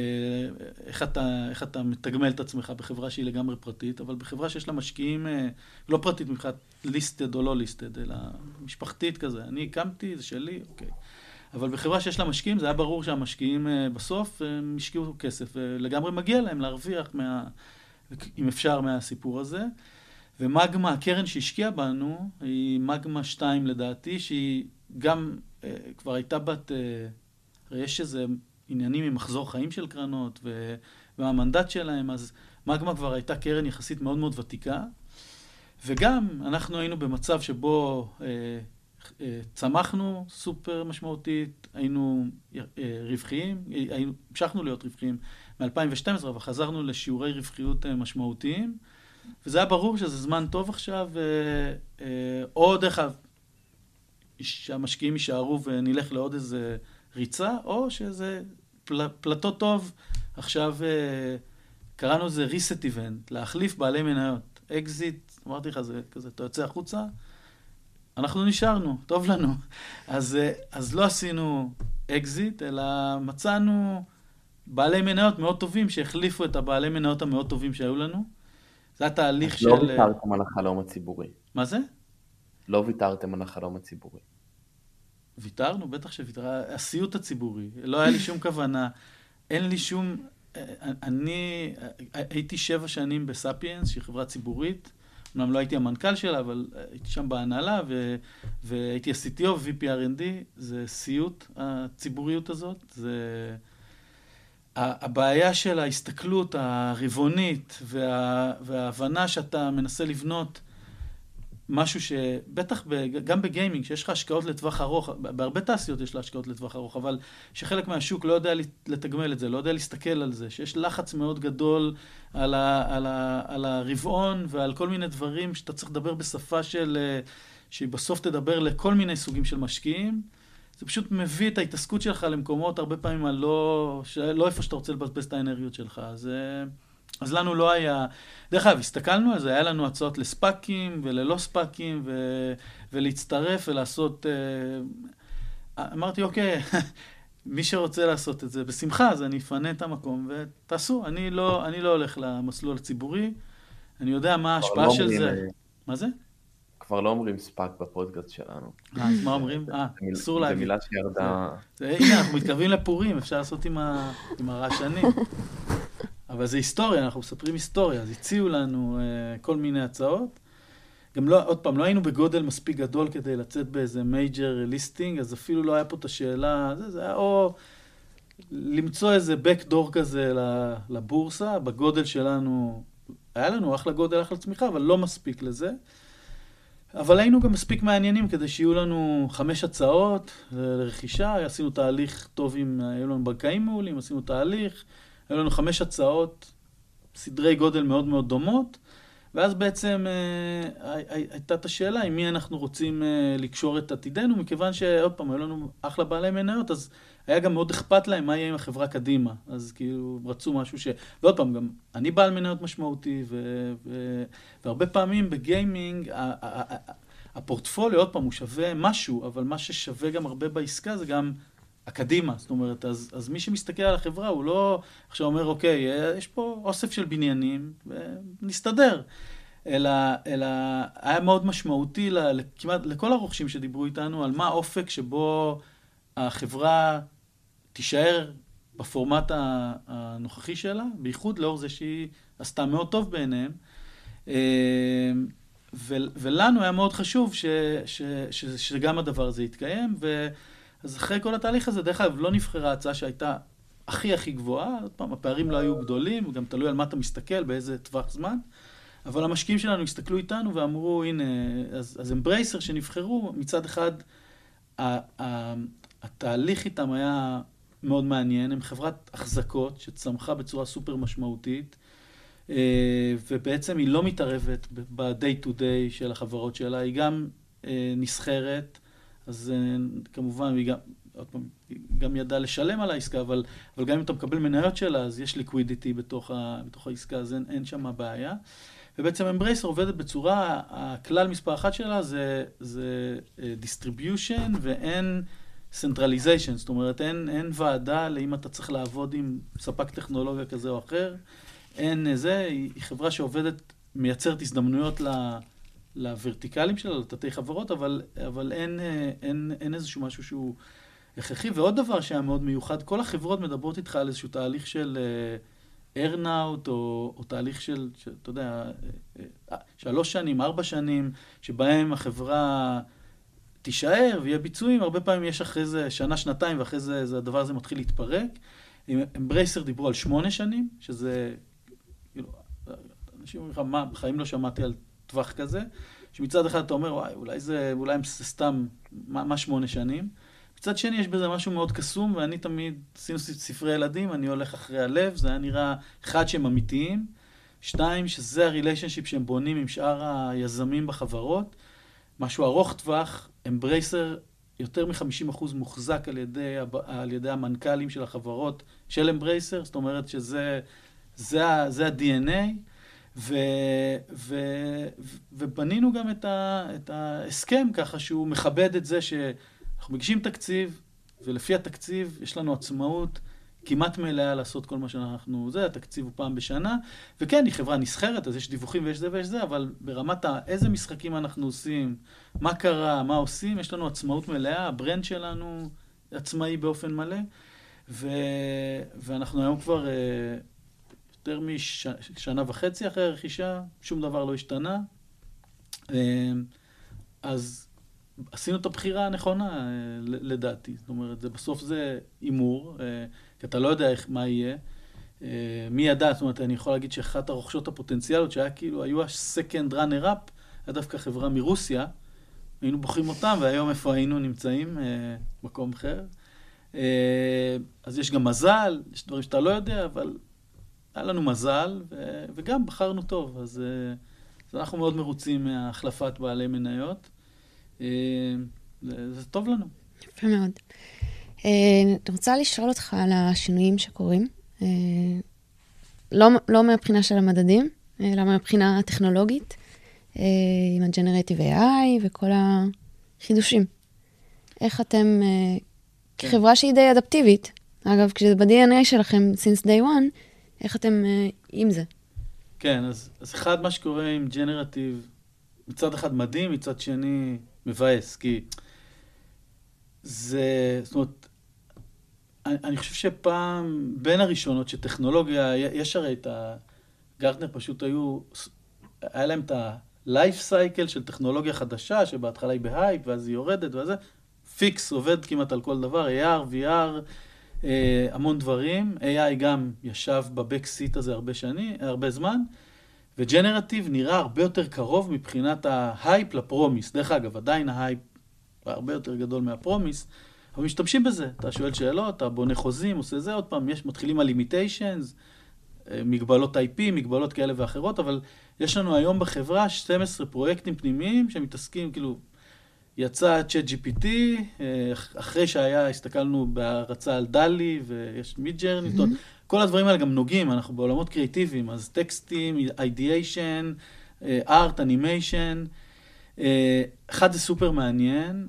איך אתה, איך אתה מתגמל את עצמך בחברה שהיא לגמרי פרטית, אבל בחברה שיש לה משקיעים, לא פרטית מבחינת ליסטד או לא ליסטד, אלא משפחתית כזה, אני הקמתי, זה שלי, אוקיי. אבל בחברה שיש לה משקיעים, זה היה ברור שהמשקיעים בסוף הם השקיעו כסף, ולגמרי מגיע להם להרוויח, מה, אם אפשר, מהסיפור הזה. ומגמה, הקרן שהשקיעה בנו, היא מגמה 2 לדעתי, שהיא גם אה, כבר הייתה בת... אה, הרי יש איזה עניינים עם מחזור חיים של קרנות והמנדט שלהם, אז מגמה כבר הייתה קרן יחסית מאוד מאוד ותיקה. וגם אנחנו היינו במצב שבו אה, אה, צמחנו סופר משמעותית, היינו אה, רווחיים, אה, המשכנו להיות רווחיים מ-2012, אבל חזרנו לשיעורי רווחיות אה, משמעותיים, וזה היה ברור שזה זמן טוב עכשיו, אה, אה, או דרך אגב, שהמשקיעים יישארו ונלך לעוד איזה ריצה, או שזה פל, פלטו טוב, עכשיו אה, קראנו לזה reset event, להחליף בעלי מניות, אקזיט, אמרתי לך, זה כזה, אתה יוצא החוצה, אנחנו נשארנו, טוב לנו. אז, אז לא עשינו אקזיט, אלא מצאנו בעלי מניות מאוד טובים שהחליפו את הבעלי מניות המאוד טובים שהיו לנו. זה היה תהליך אז של... לא ויתרתם על החלום הציבורי. מה זה? לא ויתרתם על החלום הציבורי. ויתרנו, בטח שוויתר... הסיוט הציבורי, לא היה לי שום כוונה, אין לי שום... אה, אני הייתי שבע שנים בספיאנס, שהיא חברה ציבורית, אמנם לא הייתי המנכ"ל שלה, אבל הייתי שם בהנהלה, ו... והייתי ה-CTO ו-VP-R&D, זה סיוט, הציבוריות הזאת, זה... הבעיה של ההסתכלות הרבעונית וה... וההבנה שאתה מנסה לבנות משהו שבטח ב, גם בגיימינג, שיש לך השקעות לטווח ארוך, בהרבה תעשיות יש לה השקעות לטווח ארוך, אבל שחלק מהשוק לא יודע לתגמל את זה, לא יודע להסתכל על זה, שיש לחץ מאוד גדול על, ה, על, ה, על הרבעון ועל כל מיני דברים שאתה צריך לדבר בשפה של, שהיא בסוף תדבר לכל מיני סוגים של משקיעים. זה פשוט מביא את ההתעסקות שלך למקומות הרבה פעמים הלא, לא איפה שאתה רוצה לבזבז את האנרגיות שלך. אז... אז לנו לא היה... דרך אגב, הסתכלנו על זה, היה לנו הצעות לספאקים וללא ספאקים, ו... ולהצטרף ולעשות... אה, אמרתי, אוקיי, מי שרוצה לעשות את זה, בשמחה, אז אני אפנה את המקום ותעשו. אני לא, אני לא הולך למסלול הציבורי, אני יודע מה ההשפעה לא של זה. אה, מה זה? כבר לא אומרים ספאק בפודקאסט שלנו. אה, אז מה אומרים? אה, אסור להגיד. מילה שירדה... הנה, אנחנו מתקרבים לפורים, אפשר לעשות עם, הרעשנים. אבל זה היסטוריה, אנחנו מספרים היסטוריה, אז הציעו לנו uh, כל מיני הצעות. גם לא, עוד פעם, לא היינו בגודל מספיק גדול כדי לצאת באיזה major listing, אז אפילו לא היה פה את השאלה, זה, זה היה או למצוא איזה backdoor כזה לבורסה, בגודל שלנו, היה לנו אחלה גודל, אחלה צמיחה, אבל לא מספיק לזה. אבל היינו גם מספיק מעניינים כדי שיהיו לנו חמש הצעות לרכישה, עשינו תהליך טוב עם, היו לנו בנקאים מעולים, עשינו תהליך, היו לנו חמש הצעות, סדרי גודל מאוד מאוד דומות, ואז בעצם אה, הי- הי- הייתה את השאלה עם מי אנחנו רוצים אה, לקשור את עתידנו, מכיוון שעוד פעם, היו לנו אחלה בעלי מניות, אז היה גם מאוד אכפת להם מה יהיה עם החברה קדימה. אז כאילו, רצו משהו ש... ועוד פעם, גם אני בעל מניות משמעותי, ו... ו... והרבה פעמים בגיימינג, הפורטפוליו, עוד פעם, הוא שווה משהו, אבל מה ששווה גם הרבה בעסקה זה גם הקדימה. זאת אומרת, אז, אז מי שמסתכל על החברה, הוא לא עכשיו אומר, אוקיי, יש פה אוסף של בניינים, ונסתדר. אלא, אלא היה מאוד משמעותי ל- כמעט לכל הרוכשים שדיברו איתנו על מה האופק שבו החברה תישאר בפורמט הנוכחי שלה, בייחוד לאור זה שהיא עשתה מאוד טוב בעיניהם. אה, ו- ולנו היה מאוד חשוב ש- ש- ש- שגם הדבר הזה יתקיים, ואז אחרי כל התהליך הזה, דרך אגב, לא נבחרה הצעה שהייתה הכי הכי גבוהה, עוד פעם, הפערים לא היו גדולים, גם תלוי על מה אתה מסתכל, באיזה טווח זמן, אבל המשקיעים שלנו הסתכלו איתנו ואמרו, הנה, אז, אז אמברייסר שנבחרו, מצד אחד, ה- ה- התהליך איתם היה מאוד מעניין, הם חברת החזקות שצמחה בצורה סופר משמעותית, אה, ובעצם היא לא מתערבת ב-day to day של החברות שלה, היא גם אה, נסחרת, אז אה, כמובן, היא גם, עוד פעם, היא גם ידעה לשלם על העסקה, אבל, אבל גם אם אתה מקבל מניות שלה, אז יש ליקווידיטי בתוך, בתוך העסקה, אז אין, אין שם בעיה. ובעצם אמברייסר עובדת בצורה, הכלל מספר אחת שלה זה, זה distribution ואין centralization, זאת אומרת אין, אין ועדה לאם אתה צריך לעבוד עם ספק טכנולוגיה כזה או אחר, אין אה, זה, היא, חברה שעובדת, מייצרת הזדמנויות לוורטיקלים שלה, לתתי חברות, אבל, אבל אין, אה, אין, אין איזשהו משהו שהוא הכרחי. ועוד דבר שהיה מאוד מיוחד, כל החברות מדברות איתך על איזשהו תהליך של... ארנאוט, או, או תהליך של, אתה יודע, אה, אה, שלוש שנים, ארבע שנים, שבהם החברה תישאר ויהיה ביצועים, הרבה פעמים יש אחרי זה שנה, שנתיים, ואחרי זה, זה הדבר הזה מתחיל להתפרק. אמברייסר דיברו על שמונה שנים, שזה, כאילו, אנשים אומרים לך, מה, בחיים לא שמעתי על טווח כזה, שמצד אחד אתה אומר, וואי, אולי זה, אולי זה סתם, מה, מה שמונה שנים? מצד שני, יש בזה משהו מאוד קסום, ואני תמיד, עשינו ספרי ילדים, אני הולך אחרי הלב, זה היה נראה, אחד, שהם אמיתיים, שתיים, שזה הריליישנשיפ שהם בונים עם שאר היזמים בחברות, משהו ארוך טווח, אמברייסר, יותר מ-50% מוחזק על ידי, על ידי המנכ"לים של החברות של אמברייסר, זאת אומרת שזה זה, זה ה-DNA, ו, ו, ו, ובנינו גם את, ה, את ההסכם ככה שהוא מכבד את זה ש... אנחנו מגישים תקציב, ולפי התקציב יש לנו עצמאות כמעט מלאה לעשות כל מה שאנחנו... זה, התקציב הוא פעם בשנה, וכן, היא חברה נסחרת, אז יש דיווחים ויש זה ויש זה, אבל ברמת ה... איזה משחקים אנחנו עושים, מה קרה, מה עושים, יש לנו עצמאות מלאה, ה brand שלנו עצמאי באופן מלא, ו... ואנחנו היום כבר אה, יותר משנה וחצי אחרי הרכישה, שום דבר לא השתנה. אה, אז... עשינו את הבחירה הנכונה, ל- לדעתי. זאת אומרת, זה, בסוף זה הימור, אה, כי אתה לא יודע איך, מה יהיה. אה, מי ידע, זאת אומרת, אני יכול להגיד שאחת הרוכשות הפוטנציאליות, שהיה כאילו, היו ה-second runner up, היה דווקא חברה מרוסיה, היינו בוחרים אותם, והיום איפה היינו נמצאים? אה, מקום אחר. אה, אז יש גם מזל, יש דברים שאתה לא יודע, אבל היה לנו מזל, וגם בחרנו טוב, אז, אז אנחנו מאוד מרוצים מהחלפת בעלי מניות. זה, זה טוב לנו. יפה מאוד. אה, אני רוצה לשאול אותך על השינויים שקורים. אה, לא, לא מהבחינה של המדדים, אלא מהבחינה הטכנולוגית, אה, עם ה-Generative AI וכל החידושים. איך אתם, אה, כן. כחברה שהיא די אדפטיבית, אגב, כשזה ב-DNA שלכם, since day one, איך אתם אה, עם זה? כן, אז, אז אחד, מה שקורה עם ג'נרטיב, מצד אחד מדהים, מצד שני מבאס, כי זה, זאת אומרת, אני, חושב שפעם, בין הראשונות שטכנולוגיה, יש הרי את ה... גרטנר פשוט היו, היה להם את ה-life cycle של טכנולוגיה חדשה, שבהתחלה היא בהייפ, ואז היא יורדת, וזה, פיקס, עובד כמעט על כל דבר, AR, VR, אה, המון דברים. AI גם ישב ב back seat הזה הרבה שנים, הרבה זמן. ו generative נראה הרבה יותר קרוב מבחינת ה hype ל promise. דרך אגב, עדיין ההייפ הרבה יותר גדול מה promise, אבל משתמשים בזה. אתה שואל שאלות, אתה בונה חוזים, עושה זה, עוד פעם, יש, מתחילים על limitations, מגבלות IP, מגבלות כאלה ואחרות, אבל יש לנו היום בחברה 12 פרויקטים פנימיים שמתעסקים, כאילו, יצא ChatGPT, אה, אחרי שהיה, הסתכלנו בהרצה על DALL-E, ויש Midjourney, mm-hmm. כל הדברים האלה גם נוגעים, אנחנו בעולמות קריאיטיביים, אז טקסטים, ideation, art, אנימיישן. אחד זה סופר מעניין,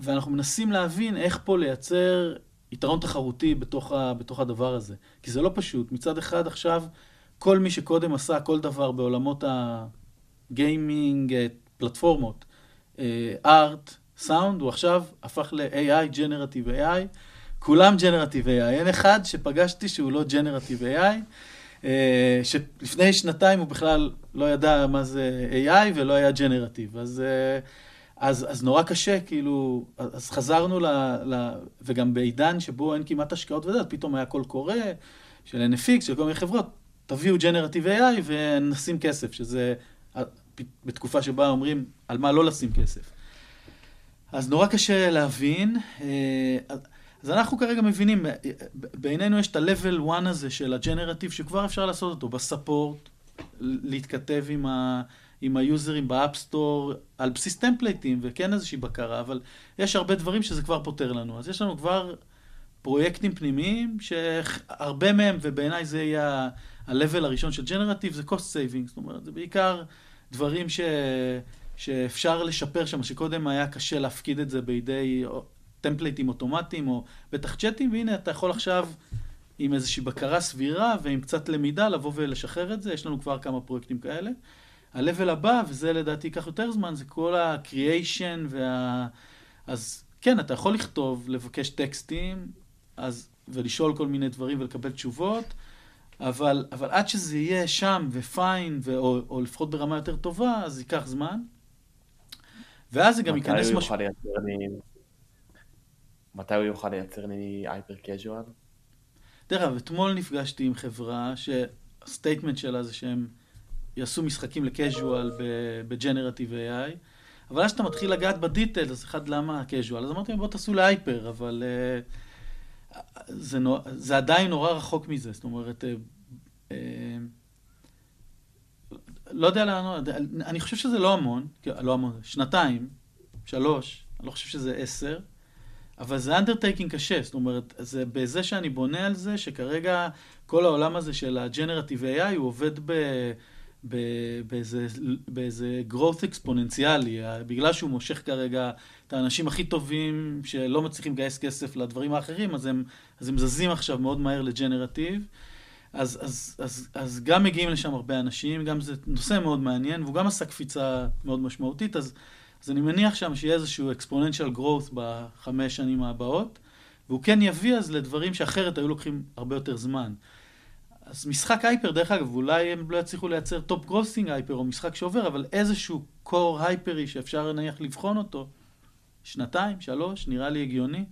ואנחנו מנסים להבין איך פה לייצר יתרון תחרותי בתוך, ה, בתוך הדבר הזה. כי זה לא פשוט. מצד אחד עכשיו, כל מי שקודם עשה כל דבר בעולמות הגיימינג, אה, פלטפורמות, ארט, סאונד, הוא עכשיו הפך ל-AI, Generative AI. כולם Generative AI. אין אחד שפגשתי שהוא לא Generative AI. אה, שלפני שנתיים הוא בכלל לא ידע מה זה AI ולא היה Generative. אז... אז, אז נורא קשה, כאילו, אז חזרנו ל, ל... וגם בעידן שבו אין כמעט השקעות וזה, אז פתאום היה קול קורא של NFX, של כל מיני חברות, תביאו ג'נרטיב AI ונשים כסף, שזה בתקופה שבה אומרים על מה לא לשים כסף. אז נורא קשה להבין. אה, אז אנחנו כרגע מבינים, בעינינו יש את ה-level 1 הזה של הג'נרטיב, שכבר אפשר לעשות אותו בספורט, להתכתב עם ה... עם היוזרים ב App Store על בסיס טמפלייטים וכן איזושהי בקרה, אבל יש הרבה דברים שזה כבר פותר לנו. אז יש לנו כבר פרויקטים פנימיים שהרבה מהם, ובעיניי זה יהיה ה-level הראשון של generative, זה cost saving, זאת אומרת, זה בעיקר דברים ש... שאפשר לשפר שם, שקודם היה קשה להפקיד את זה בידי טמפלייטים אוטומטיים או בטח צ'אטים, והנה אתה יכול עכשיו עם איזושהי בקרה סבירה ועם קצת למידה לבוא ולשחרר את זה, יש לנו כבר כמה פרויקטים כאלה. ה-level הבא, וזה לדעתי ייקח יותר זמן, זה כל ה-creation וה... אז כן, אתה יכול לכתוב, לבקש טקסטים, אז, ולשאול כל מיני דברים ולקבל תשובות, אבל, אבל עד שזה יהיה שם ופיין, ו- או, או לפחות ברמה יותר טובה, אז ייקח זמן. ואז זה גם ייכנס משהו... לי... מתי הוא יוכל לייצר לי hyper casual? דרך אגב, אתמול נפגשתי עם חברה שה statement שלה זה שהם יעשו משחקים ל casual ב generative AI, אבל אז שאתה מתחיל לגעת ב detail, אז אחד, למה casual? אז אמרתי, בוא תעשו ל hyper, אבל uh, זה, נור... זה עדיין נורא רחוק מזה, זאת אומרת, uh, uh, לא יודע לאן, אני חושב שזה לא המון, לא המון, שנתיים, שלוש, אני לא חושב שזה עשר, אבל זה undertaking קשה, זאת אומרת, זה בזה שאני בונה על זה, שכרגע כל העולם הזה של ה generative AI הוא עובד ב... באיזה, growth אקספוננציאלי, בגלל שהוא מושך כרגע את האנשים הכי טובים שלא מצליחים לגייס כסף לדברים האחרים, אז הם, אז הם זזים עכשיו מאוד מהר ל generative. אז, אז, אז, אז גם מגיעים לשם הרבה אנשים, גם זה נושא מאוד מעניין, והוא גם עשה קפיצה מאוד משמעותית, אז, אז אני מניח שם שיהיה איזשהו exponential growth בחמש שנים הבאות, והוא כן יביא אז לדברים שאחרת היו לוקחים הרבה יותר זמן. אז משחק hyper, דרך אגב, אולי הם לא יצליחו לייצר top grossing hyper או משחק שעובר, אבל איזשהו core הייפרי שאפשר נניח לבחון אותו, שנתיים, שלוש, נראה לי הגיוני.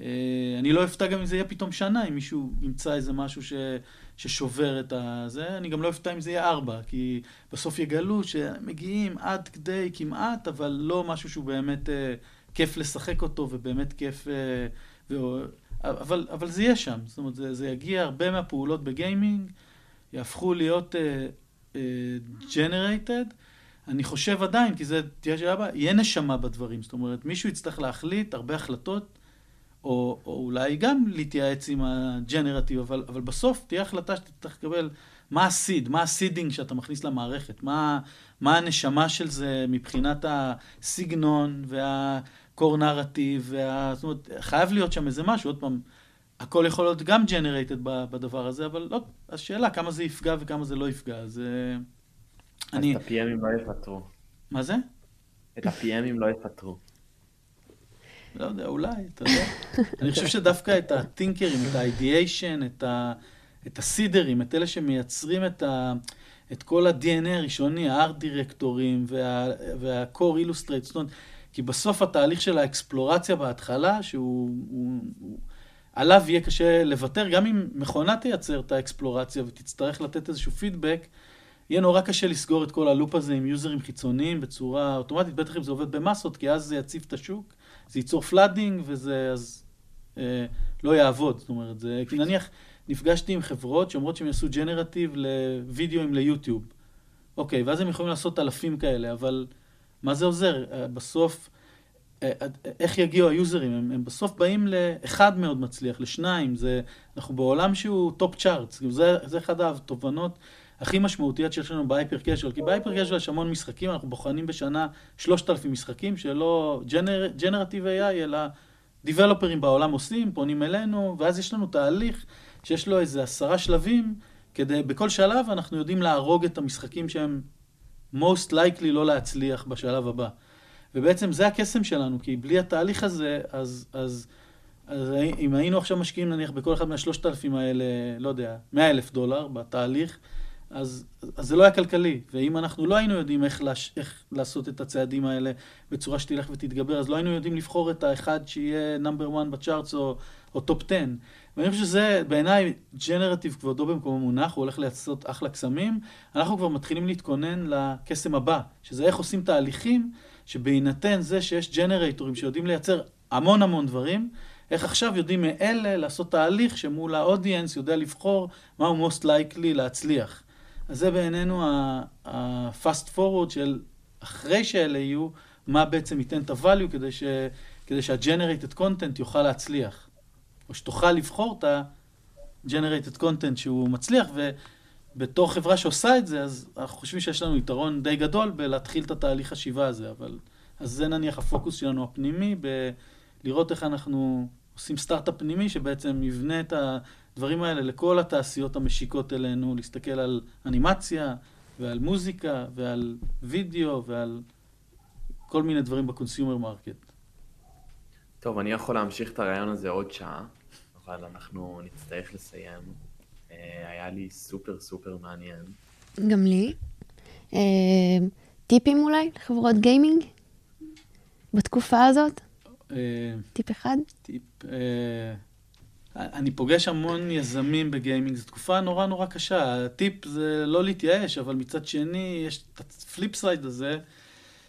אה, אני לא אפתע גם אם זה יהיה פתאום שנה, אם מישהו ימצא איזה משהו ש, ששובר את הזה. אני גם לא אפתע אם זה יהיה ארבע, כי בסוף יגלו שמגיעים עד כדי כמעט, אבל לא משהו שהוא באמת אה, כיף לשחק אותו ובאמת כיף... אה, אבל, אבל זה יהיה שם, זאת אומרת, זה, זה יגיע, הרבה מהפעולות בגיימינג יהפכו להיות uh, uh, generated. אני חושב עדיין, כי זה תהיה שאלה הבאה, יהיה נשמה בדברים, זאת אומרת, מישהו יצטרך להחליט הרבה החלטות, או, או אולי גם להתייעץ עם הג'נרטיב, אבל, אבל בסוף תהיה החלטה שאתה צריך לקבל מה ה-seed, מה ה-seeding שאתה מכניס למערכת, מה, מה הנשמה של זה מבחינת הסגנון וה... core narrative, וה... זאת אומרת, חייב להיות שם איזה משהו, עוד פעם, הכל יכול להיות גם generated בדבר הזה, אבל לא, השאלה כמה זה יפגע וכמה זה לא יפגע, אז אני... את ה-PMים לא יפטרו. מה זה? את ה-PMים לא יפטרו. לא יודע, אולי, אתה יודע. אני חושב שדווקא את הטינקרים, את ה-ideation, את, ה... את הסידרים, את אלה שמייצרים את, ה... את כל ה-DNA הראשוני, ה-art דירקטורים וה-core illustrate, זאת אומרת, כי בסוף התהליך של האקספלורציה בהתחלה, שהוא... הוא, הוא, עליו יהיה קשה לוותר, גם אם מכונה תייצר את האקספלורציה ותצטרך לתת איזשהו פידבק, יהיה נורא קשה לסגור את כל ה-loop הזה עם יוזרים חיצוניים בצורה אוטומטית, בטח אם זה עובד במסות, כי אז זה יציף את השוק, זה ייצור flooding וזה אז אה, לא יעבוד. זאת אומרת, זה, כי נניח נפגשתי עם חברות שאומרות שהם יעשו generative לוידאוים ליוטיוב. אוקיי, ואז הם יכולים לעשות אלפים כאלה, אבל מה זה עוזר? אה, בסוף, אה, אה, איך יגיעו היוזרים? הם, הם בסוף באים לאחד מאוד מצליח, לשניים, זה, אנחנו בעולם שהוא top charts, זה, זה אחד התובנות הכי משמעותיות שיש לנו ב-hyper casual, כי ב-hyper casual יש המון משחקים, אנחנו בוחנים בשנה 3,000 משחקים שלא ג'נרטיב AI, אלא דיבלופרים בעולם עושים, פונים אלינו, ואז יש לנו תהליך שיש לו איזה עשרה שלבים, כדי, בכל שלב אנחנו יודעים להרוג את המשחקים שהם most likely לא להצליח בשלב הבא. ובעצם זה הקסם שלנו, כי בלי התהליך הזה, אז, אז, אז אם היינו עכשיו משקיעים נניח בכל אחד מהשלושת אלפים האלה, לא יודע, מאה אלף דולר בתהליך, אז, אז זה לא היה כלכלי. ואם אנחנו לא היינו יודעים איך, לש, איך לעשות את הצעדים האלה בצורה שתלך ותתגבר, אז לא היינו יודעים לבחור את האחד שיהיה number 1 ב-charts או, top 10. ואני חושב שזה, בעיניי, generative כבודו במקומו מונח, הוא הולך לעשות אחלה קסמים. אנחנו כבר מתחילים להתכונן לקסם הבא, שזה איך עושים תהליכים, שבהינתן זה שיש ג'נרטורים שיודעים לייצר המון המון דברים, איך עכשיו יודעים מאלה לעשות תהליך שמול האודיאנס יודע לבחור מהו most likely להצליח. אז זה בעינינו ה-fast forward של אחרי שאלה יהיו, מה בעצם ייתן את ה-value כדי, כדי שה-generated content יוכל להצליח. או שתוכל לבחור את ה-generated content שהוא מצליח, ובתור חברה שעושה את זה, אז אנחנו חושבים שיש לנו יתרון די גדול בלהתחיל את התהליך השיבה הזה, אבל... אז זה נניח הפוקוס שלנו הפנימי, בלראות איך אנחנו עושים סטארט-אפ פנימי שבעצם יבנה את הדברים האלה לכל התעשיות המשיקות אלינו, להסתכל על אנימציה ועל מוזיקה ועל וידאו ועל כל מיני דברים ב-consumer market. טוב, אני יכול להמשיך את הרעיון הזה עוד שעה, אבל אנחנו נצטרך לסיים. אה, היה לי סופר סופר מעניין. גם לי. אה, טיפים אולי לחברות גיימינג בתקופה הזאת? אה, טיפ אחד? טיפ, אני פוגש המון יזמים בגיימינג, זו תקופה נורא נורא קשה. הטיפ זה לא להתייאש, אבל מצד שני, יש את ה-flip side הזה,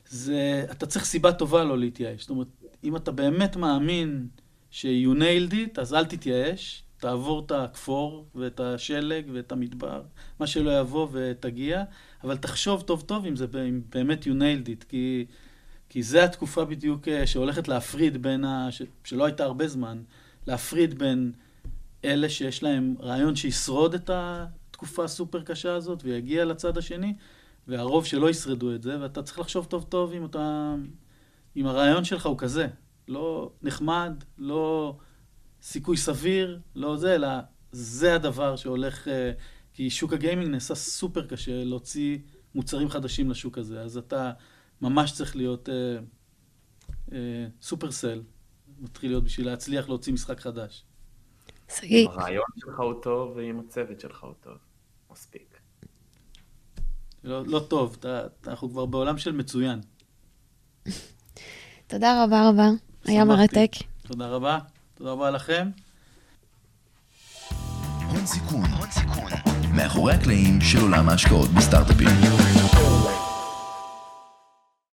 זה, אתה צריך סיבה טובה לא להתייאש. זאת אומרת, אם אתה באמת מאמין ש-you nailed it, אז אל תתייאש, תעבור את הכפור ואת השלג ואת המדבר, מה שלא יבוא ותגיע, אבל תחשוב טוב טוב אם זה אם באמת you nailed it, כי, כי זה התקופה בדיוק אה, שהולכת להפריד בין, ה, ש, שלא הייתה הרבה זמן, להפריד בין אלה שיש להם רעיון שישרוד את התקופה הסופר קשה הזאת ויגיע לצד השני, והרוב שלא ישרדו את זה, ואתה צריך לחשוב טוב טוב אם אתה... אם הרעיון שלך הוא כזה, לא נחמד, לא סיכוי סביר, לא זה, אלא זה הדבר שהולך... אה, כי שוק הגיימינג נעשה סופר קשה להוציא מוצרים חדשים לשוק הזה, אז אתה ממש צריך להיות אה, אה, סופרסל, מתחיל להיות בשביל להצליח להוציא משחק חדש. שגיא, הרעיון שלך הוא טוב ואם הצוות שלך הוא טוב. מספיק. לא, לא טוב, אתה, אנחנו כבר בעולם של מצוין. תודה רבה רבה. היה. מרתק. תודה רבה, תודה רבה לכם. הון סיכון, הון סיכון. מאחורי הקלעים של עולם ההשקעות בסטארט-אפים.